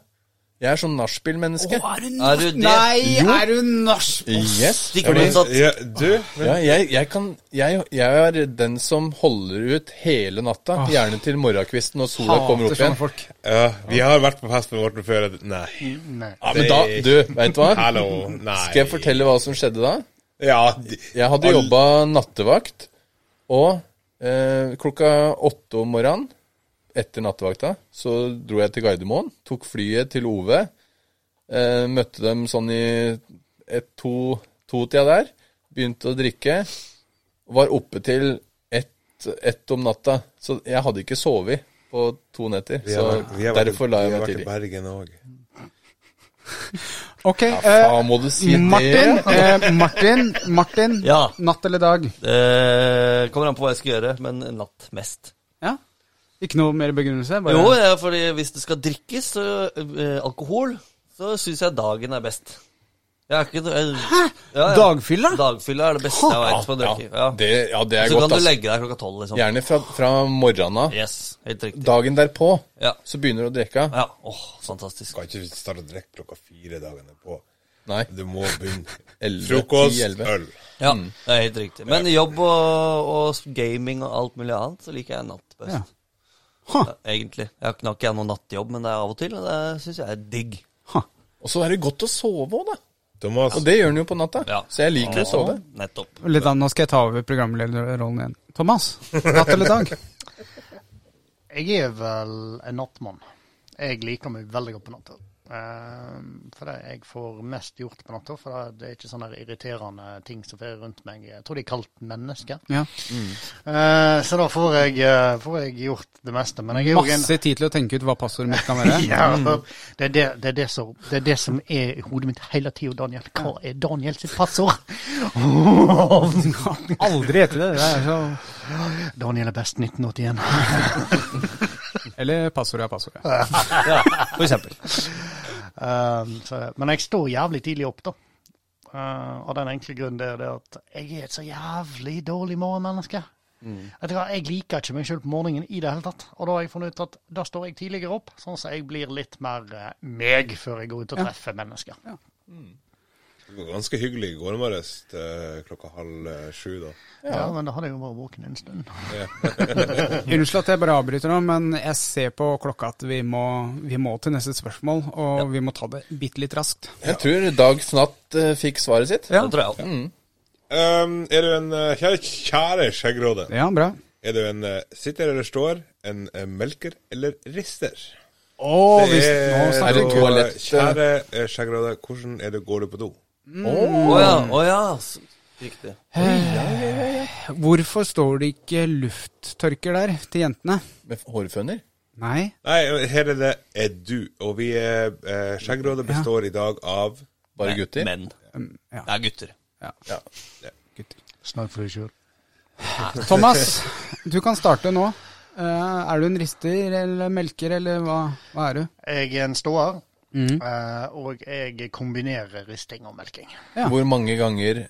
C: Jeg er sånn nachspiel-menneske.
A: er du
B: Er du det?
A: Nei, er du nachspiel?
C: Yes. Fordi,
B: motsatt.
F: Ja, du, men
C: ja, jeg, jeg, kan, jeg, jeg er den som holder ut hele natta. Gjerne til morgenkvisten når sola kommer opp igjen.
A: folk.
F: ja, Vi har vært på fest med Morten før. Nei.
D: Nei.
C: Ja, men da, du, veit du hva?
F: Hallo. Nei.
C: Skal jeg fortelle hva som skjedde da?
F: Ja, de,
C: Jeg hadde
F: All-
C: jobba nattevakt, og eh, klokka åtte om morgenen etter nattevakta så dro jeg til Gardermoen, tok flyet til Ove. Eh, møtte dem sånn i et, to, to-tida der. Begynte å drikke. Var oppe til ett, ett om natta. Så jeg hadde ikke sovet på to netter. Så
F: vært-
C: derfor la jeg
F: vi har vært i
C: tidlig.
F: Bergen òg.
A: Ok,
C: Ja,
A: eh,
C: faen, må du si
A: Martin,
C: det?
A: eh, Martin, Martin,
B: Ja.
A: natt eller dag?
B: Eh, kommer an på hva jeg skal gjøre, men natt mest.
A: Ja? Ikke noe mer begrunnelse? Bare...
B: Jo, ja, fordi hvis det skal drikkes så, eh, alkohol, så syns jeg dagen er best. Jeg er ikke jeg, Hæ? Ja, ja.
A: Dagfylla?
B: Dagfylla er det beste jeg vet på å drikke.
C: Ja, det, ja, det er
B: Så
C: godt,
B: kan du
C: ass.
B: legge deg klokka tolv, liksom.
C: Gjerne fra, fra morgenen av.
B: Yes, helt riktig.
C: Dagen derpå
B: Ja.
C: så begynner du å drikke.
B: ja. Åh, fantastisk.
F: Kan ikke starte å drikke klokka fire dagene på.
C: Nei.
F: Du må begynne.
C: 11,
F: Frokost,
C: 10, 11.
F: øl.
B: Ja, det er helt riktig. Men jobb og, og gaming og alt mulig annet, så liker jeg natt best.
A: Ja.
B: Ja, egentlig. Jeg har ikke noe nattjobb, men det er av og til, og det syns jeg er digg.
C: Og så er det godt å sove òg, da.
F: Thomas,
C: Og det gjør han jo på natta.
B: Ja.
C: Så jeg liker å sove.
B: Nettopp.
A: Litt an, nå skal jeg ta over programlederrollen igjen. Thomas, natt eller dag?
D: Jeg er vel en nattmann. Jeg liker meg veldig godt på natta. Eh, for det jeg får mest gjort på natta. For det er ikke sånne irriterende ting som fer rundt meg. Jeg tror de er kalt mennesker.
A: Ja.
D: Mm. så da får jeg, eh, får jeg gjort det meste. Men jeg er jo en
A: Masse tid til å tenke ut hva passordet mitt kan være.
D: ja, det, er det, det, er det, som, det er det som er i hodet mitt hele tida, Daniel. Hva er Daniel sitt passord?
A: Aldri etter det. det er så...
D: Daniel er best 1981.
A: Eller passordet er passordet.
B: Ja, for eksempel.
D: Um, så, men jeg står jævlig tidlig opp, da. Uh, og den enkle grunnen det er det at jeg er et så jævlig dårlig morgenmenneske. Mm. Jeg liker ikke meg sjøl på morgenen i det hele tatt. Og da har jeg funnet ut at da står jeg tidligere opp, sånn at jeg blir litt mer eh, meg før jeg går ut og treffer mennesker.
F: Det var ganske hyggelig i går morges til klokka halv eh, sju, da.
D: Ja, Men da hadde jeg jo vært våken en stund.
A: Unnskyld at jeg bare avbryter nå, men jeg ser på klokka at vi må, vi må til neste spørsmål, og vi må ta det bitte litt raskt.
C: Jeg tror Dag Snatt eh, fikk svaret sitt.
A: Ja,
B: Det tror jeg Mm.
F: Um, er du en eh, Kjære, kjære skjeggråde.
A: ja bra.
F: Er du en eh, sitter eller står, en eh, melker eller rister?
A: Å, hvis, nå
F: er
A: snakker
C: det toalett?
F: eh, Kjære eh, skjeggråde, hvordan er det, går du på do?
B: Å ja. Å ja. Riktig. Riktig.
A: Hvorfor står det ikke lufttørker der til jentene?
C: Med hårføner.
A: Nei.
F: Nei, her er det er du, og vi er eh, Skjeggrådet består i dag av
C: Bare gutter.
B: Menn.
A: ja.
B: Det er gutter.
C: Ja.
D: gutter Snakk for deg sjøl.
A: Thomas, du kan starte nå. Uh, er du en rister eller melker, eller hva, hva er du?
D: Jeg er en ståer,
A: Mhm.
D: eh, og jeg kombinerer risting og melking.
A: Ja.
C: Hvor mange ganger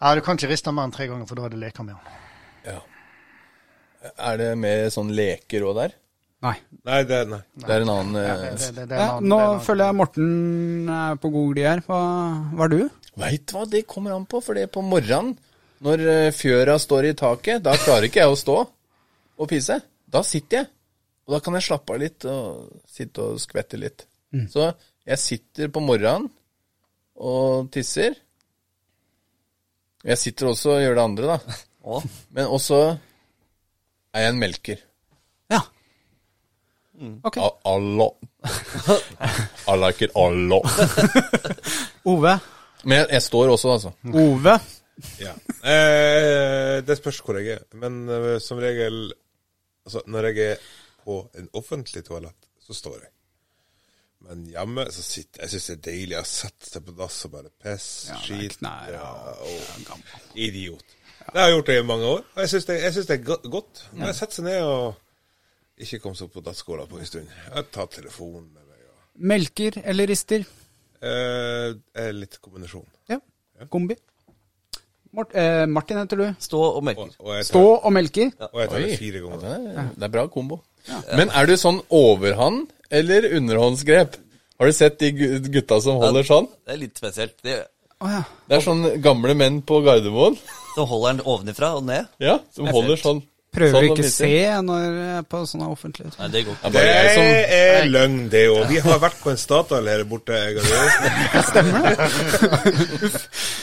D: Ja, Du kan ikke riste mer enn tre ganger, for da er det leker med den.
C: er det med sånn leker òg der?
A: Nei.
F: Nei, det nei.
C: Det er en annen
D: Ja, det, det, det, det er en annen-
A: nå
D: er en annen-
A: føler jeg Morten er på god glid her. Hva, hva er du?
C: Veit hva, det kommer an på, for det er på morgenen, når eh, fjøra står i taket, da klarer ikke jeg å stå og pisse. Da sitter jeg. Og da kan jeg slappe av litt og sitte og skvette litt. Så jeg sitter på morgenen og tisser. Jeg sitter også og gjør det andre, da.
B: Å.
C: Men også er jeg en melker.
A: Ja. Ok.
C: A- Alla. I like it allo.
A: Ove.
C: Men jeg, jeg står også, altså.
A: Ove.
F: Ja. Eh, det spørs hvor jeg er. Men eh, som regel Altså, når jeg er på en offentlig toalett, så står jeg. Men hjemme så sitter jeg syns det er deilig å sette seg på dass og bare pisse,
A: Ja,
F: skit
A: ja.
F: og Idiot. Det har jeg gjort det i mange år, og jeg syns det, det er go- godt. jeg setter seg ned og ikke komme seg opp på dasskåla på en stund. Jeg tar telefonen med meg. Og,
A: Melker eller rister?
F: eh, litt kombinasjon.
A: Ja. Kombi. Mort, eh, Martin heter du.
B: Stå og melker.
F: Og, og tar,
A: Stå og melker.
F: og jeg tar det fire
C: Ja,
F: ganger.
C: det, er, det er bra kombo. Men er du sånn overhånd eller underhåndsgrep? Har du sett de gutta som holder sånn?
B: Det er litt spesielt. Det,
A: oh, ja.
C: Det er sånn gamle menn på Gardermoen.
B: Som holder den ovenifra og ned.
C: Ja, som holder sånn.
A: Prøver
C: sånn
A: ikke
C: og
A: se når jeg er på sånne offentlige
B: Nei, det går ikke.
C: Det er
F: Det
C: som
F: er løgn, det òg. Vi har vært på en Statoil her borte. Jeg det. du.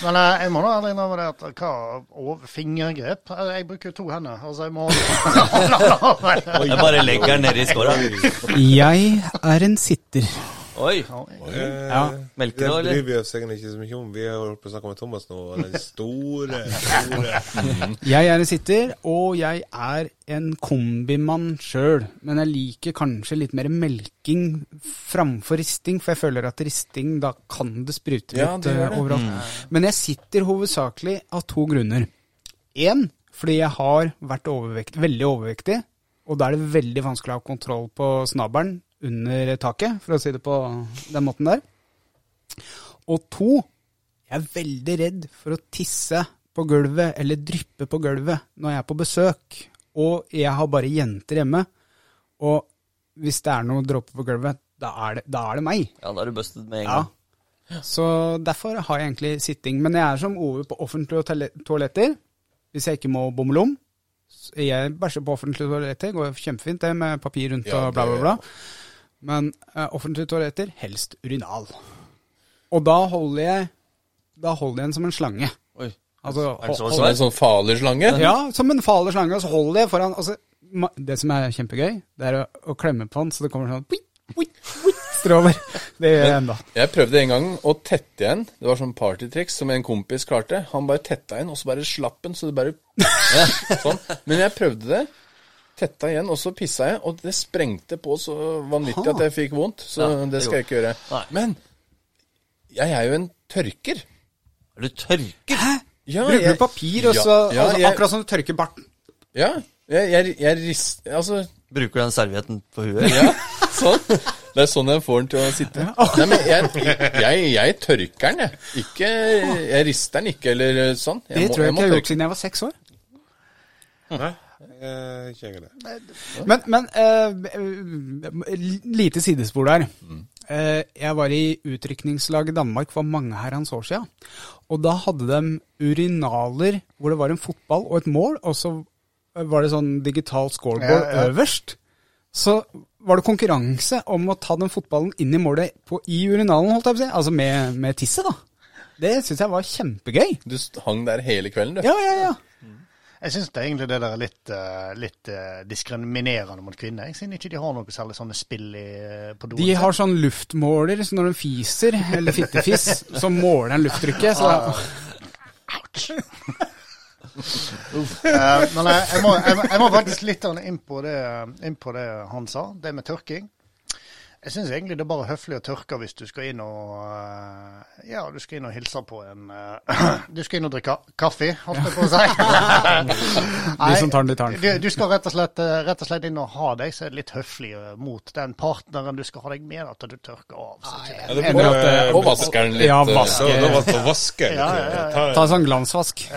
D: Men eh, jeg må da ærlig innrømme det at hva og fingergrep eh, Jeg bruker to hender. Altså, jeg må
B: Jeg bare legger den nedi skåra.
A: Jeg er en sitter.
B: Oi.
F: Eh,
A: Ja.
B: Melker
F: Det
B: du, eller?
F: bryr vi oss egentlig ikke så mye om. Vi har holdt på å snakke med Thomas nå, og den store, store
A: Jeg er en sitter, og jeg er en kombimann sjøl. Men jeg liker kanskje litt mer melking framfor risting, for jeg føler at risting, da kan det sprute
C: Ja,
A: litt
C: det
A: eh,
C: det.
A: overalt. Men jeg sitter hovedsakelig av to grunner. Én, fordi jeg har vært overvekt, veldig overvektig, og da er det veldig vanskelig å ha kontroll på snabelen under taket, for å si det på den måten der. Og to, jeg er veldig redd for å tisse på gulvet eller dryppe på gulvet når jeg er på besøk. Og jeg har bare jenter hjemme. Og hvis det er noe dråper på gulvet, da er det, da er det meg.
B: Ja, da er du busted med en
A: Ja.
B: gang.
A: Så derfor har jeg egentlig sitting. Men jeg er som Ove på offentlige toaletter. Hvis jeg ikke må bomme om. Jeg bæsjer på offentlige toaletter. Går kjempefint det med papir rundt
C: Ja,
A: og bla, bla,
C: det-
A: bla. Men eh, offentlige toaletter, helst urinal. Og da holder jeg Da holder jeg den som en slange.
B: Oi.
A: Altså,
B: Er det så
A: hold-
C: Som en sånn farlig slange.
A: ja, som en farlig slange, og så holder jeg foran altså, ma- Det som er kjempegøy, det er å, å klemme på den så det kommer sånn pui, pui, pui, stråler. Det gjør jeg ennå.
C: Jeg prøvde en gang å tette igjen. Det var sånn partytriks som en kompis klarte. Han bare tetta igjen, og så bare slapp den, så det bare Sånn. Men jeg prøvde det. Tetta igjen, og så pissa jeg, og det sprengte på så vanvittig at jeg fikk vondt. Så
B: Ja,
C: det skal jeg ikke gjøre.
B: Nei.
C: Men jeg er jo en tørker.
B: Er du tørker?
C: Ja,
A: Bruker
C: jeg-
A: du papir, og så
C: Ja, ja,
A: altså,
C: jeg-
A: Akkurat som du tørker barten.
C: Ja. Jeg, jeg, jeg rister Altså,
B: Bruker du den servietten på huet?
C: ja. Sånn. Det er sånn jeg får den til å sitte. Nei, men jeg, tørker den, jeg. Ikke Jeg rister den ikke, eller sånn.
A: Det
C: må-
A: tror jeg ikke jeg har gjort siden jeg var seks år.
F: Nei, eh, jeg det.
A: Men, men eh, lite sidespor der. Eh, jeg var i utrykningslag i Danmark for mange herrens år siden. Og da hadde de urinaler hvor det var en fotball og et mål, og så var det sånn digital scoreboard
D: Ja, ja.
A: øverst. Så var det konkurranse om å ta den fotballen inn i målet på, i urinalen, holdt jeg på å si. Altså med, med tisset, da. Det syns jeg var kjempegøy.
C: Du hang der hele kvelden, du.
A: Ja, ja, ja.
D: Jeg syns egentlig det der er litt, eh, litt eh, diskriminerende mot kvinner. Jeg Siden ikke de har noe særlig sånne spill i, eh, på do.
A: De har sånn luftmåler, så når de fiser, eller fittefiss, så måler den lufttrykket. Så
D: uh, men jeg, jeg, må, jeg, jeg må faktisk litt inn på, det, inn på det han sa, det med tørking. Jeg syns egentlig det er bare høflig å tørke hvis du skal inn og eh, Ja, du skal inn og hilse på en eh, Du skal inn og drikke kaffe, holdt jeg på å si.
A: De som tar den, de tar den.
D: Du, du skal rett og, slett, eh, rett og slett inn og ha deg så er det litt høflig mot den partneren du skal ha deg med, at du tørker av. Så ikke det.
F: Ja, det må-
C: Og vasker den litt.
A: Ja, vask.
F: Så da å vaske litt.
D: Ja, ja, ja,
F: Ta
A: en sånn glansvask.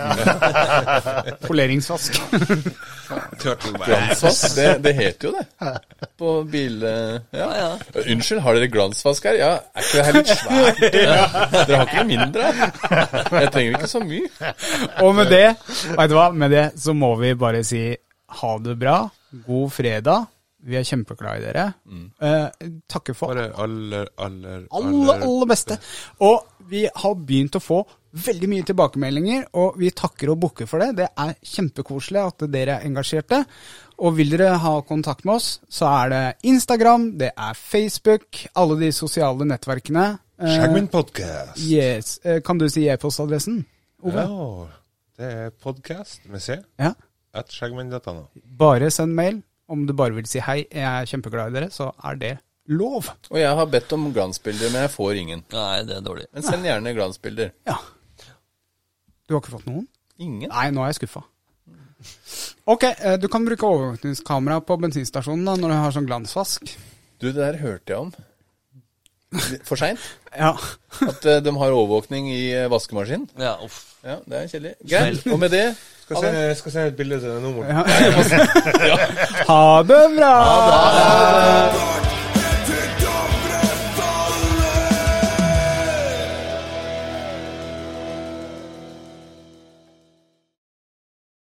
A: Poleringsvask.
C: Glansvask, det, det heter jo det. På bil... eh, Ja.
B: Ja, ja.
C: Unnskyld, har dere glansvask her? Ja, er ikke det her litt svært? Dere har ikke noe mindre? Jeg trenger ikke så mye.
A: Og med det, vet du hva, med det så må vi bare si ha det bra. God fredag. Vi er kjempeglade i dere. Eh, takker for
F: Bare aller, aller,
A: aller, aller beste. Og vi har begynt å få veldig mye tilbakemeldinger, og vi takker og bukker for det. Det er kjempekoselig at dere er engasjerte. Og vil dere ha kontakt med oss, så er det Instagram, det er Facebook, alle de sosiale nettverkene. Skjermen
F: Skjegmin podcast.
A: yes. Eh, Kan du si e-postadressen? Ove?
F: Ja, det er podcast med C.
A: Ja.
F: At skjeggmenn.no.
A: Bare send mail. Om du bare vil si hei, jeg er kjempeglad i dere, så er det lov.
C: Og jeg har bedt om glansbilder, men jeg får ingen.
B: Nei, det er dårlig.
C: Men send gjerne glansbilder.
A: Ja. Du har ikke fått noen?
C: Ingen?
A: Nei, nå er jeg skuffa. Ok, eh, du kan bruke overvåkningskamera på bensinstasjonen da, når du har sånn glansvask.
C: Du, det der hørte jeg om. For seint?
A: Ja.
C: At eh, de har overvåkning i eh, vaskemaskinen?
B: Ja, uff.
C: Ja, det er kjedelig. Greit. Og med det
F: Skal sende, skal sende et bilde til deg nå, Morten.
A: ja. Ha det bra!
E: Rock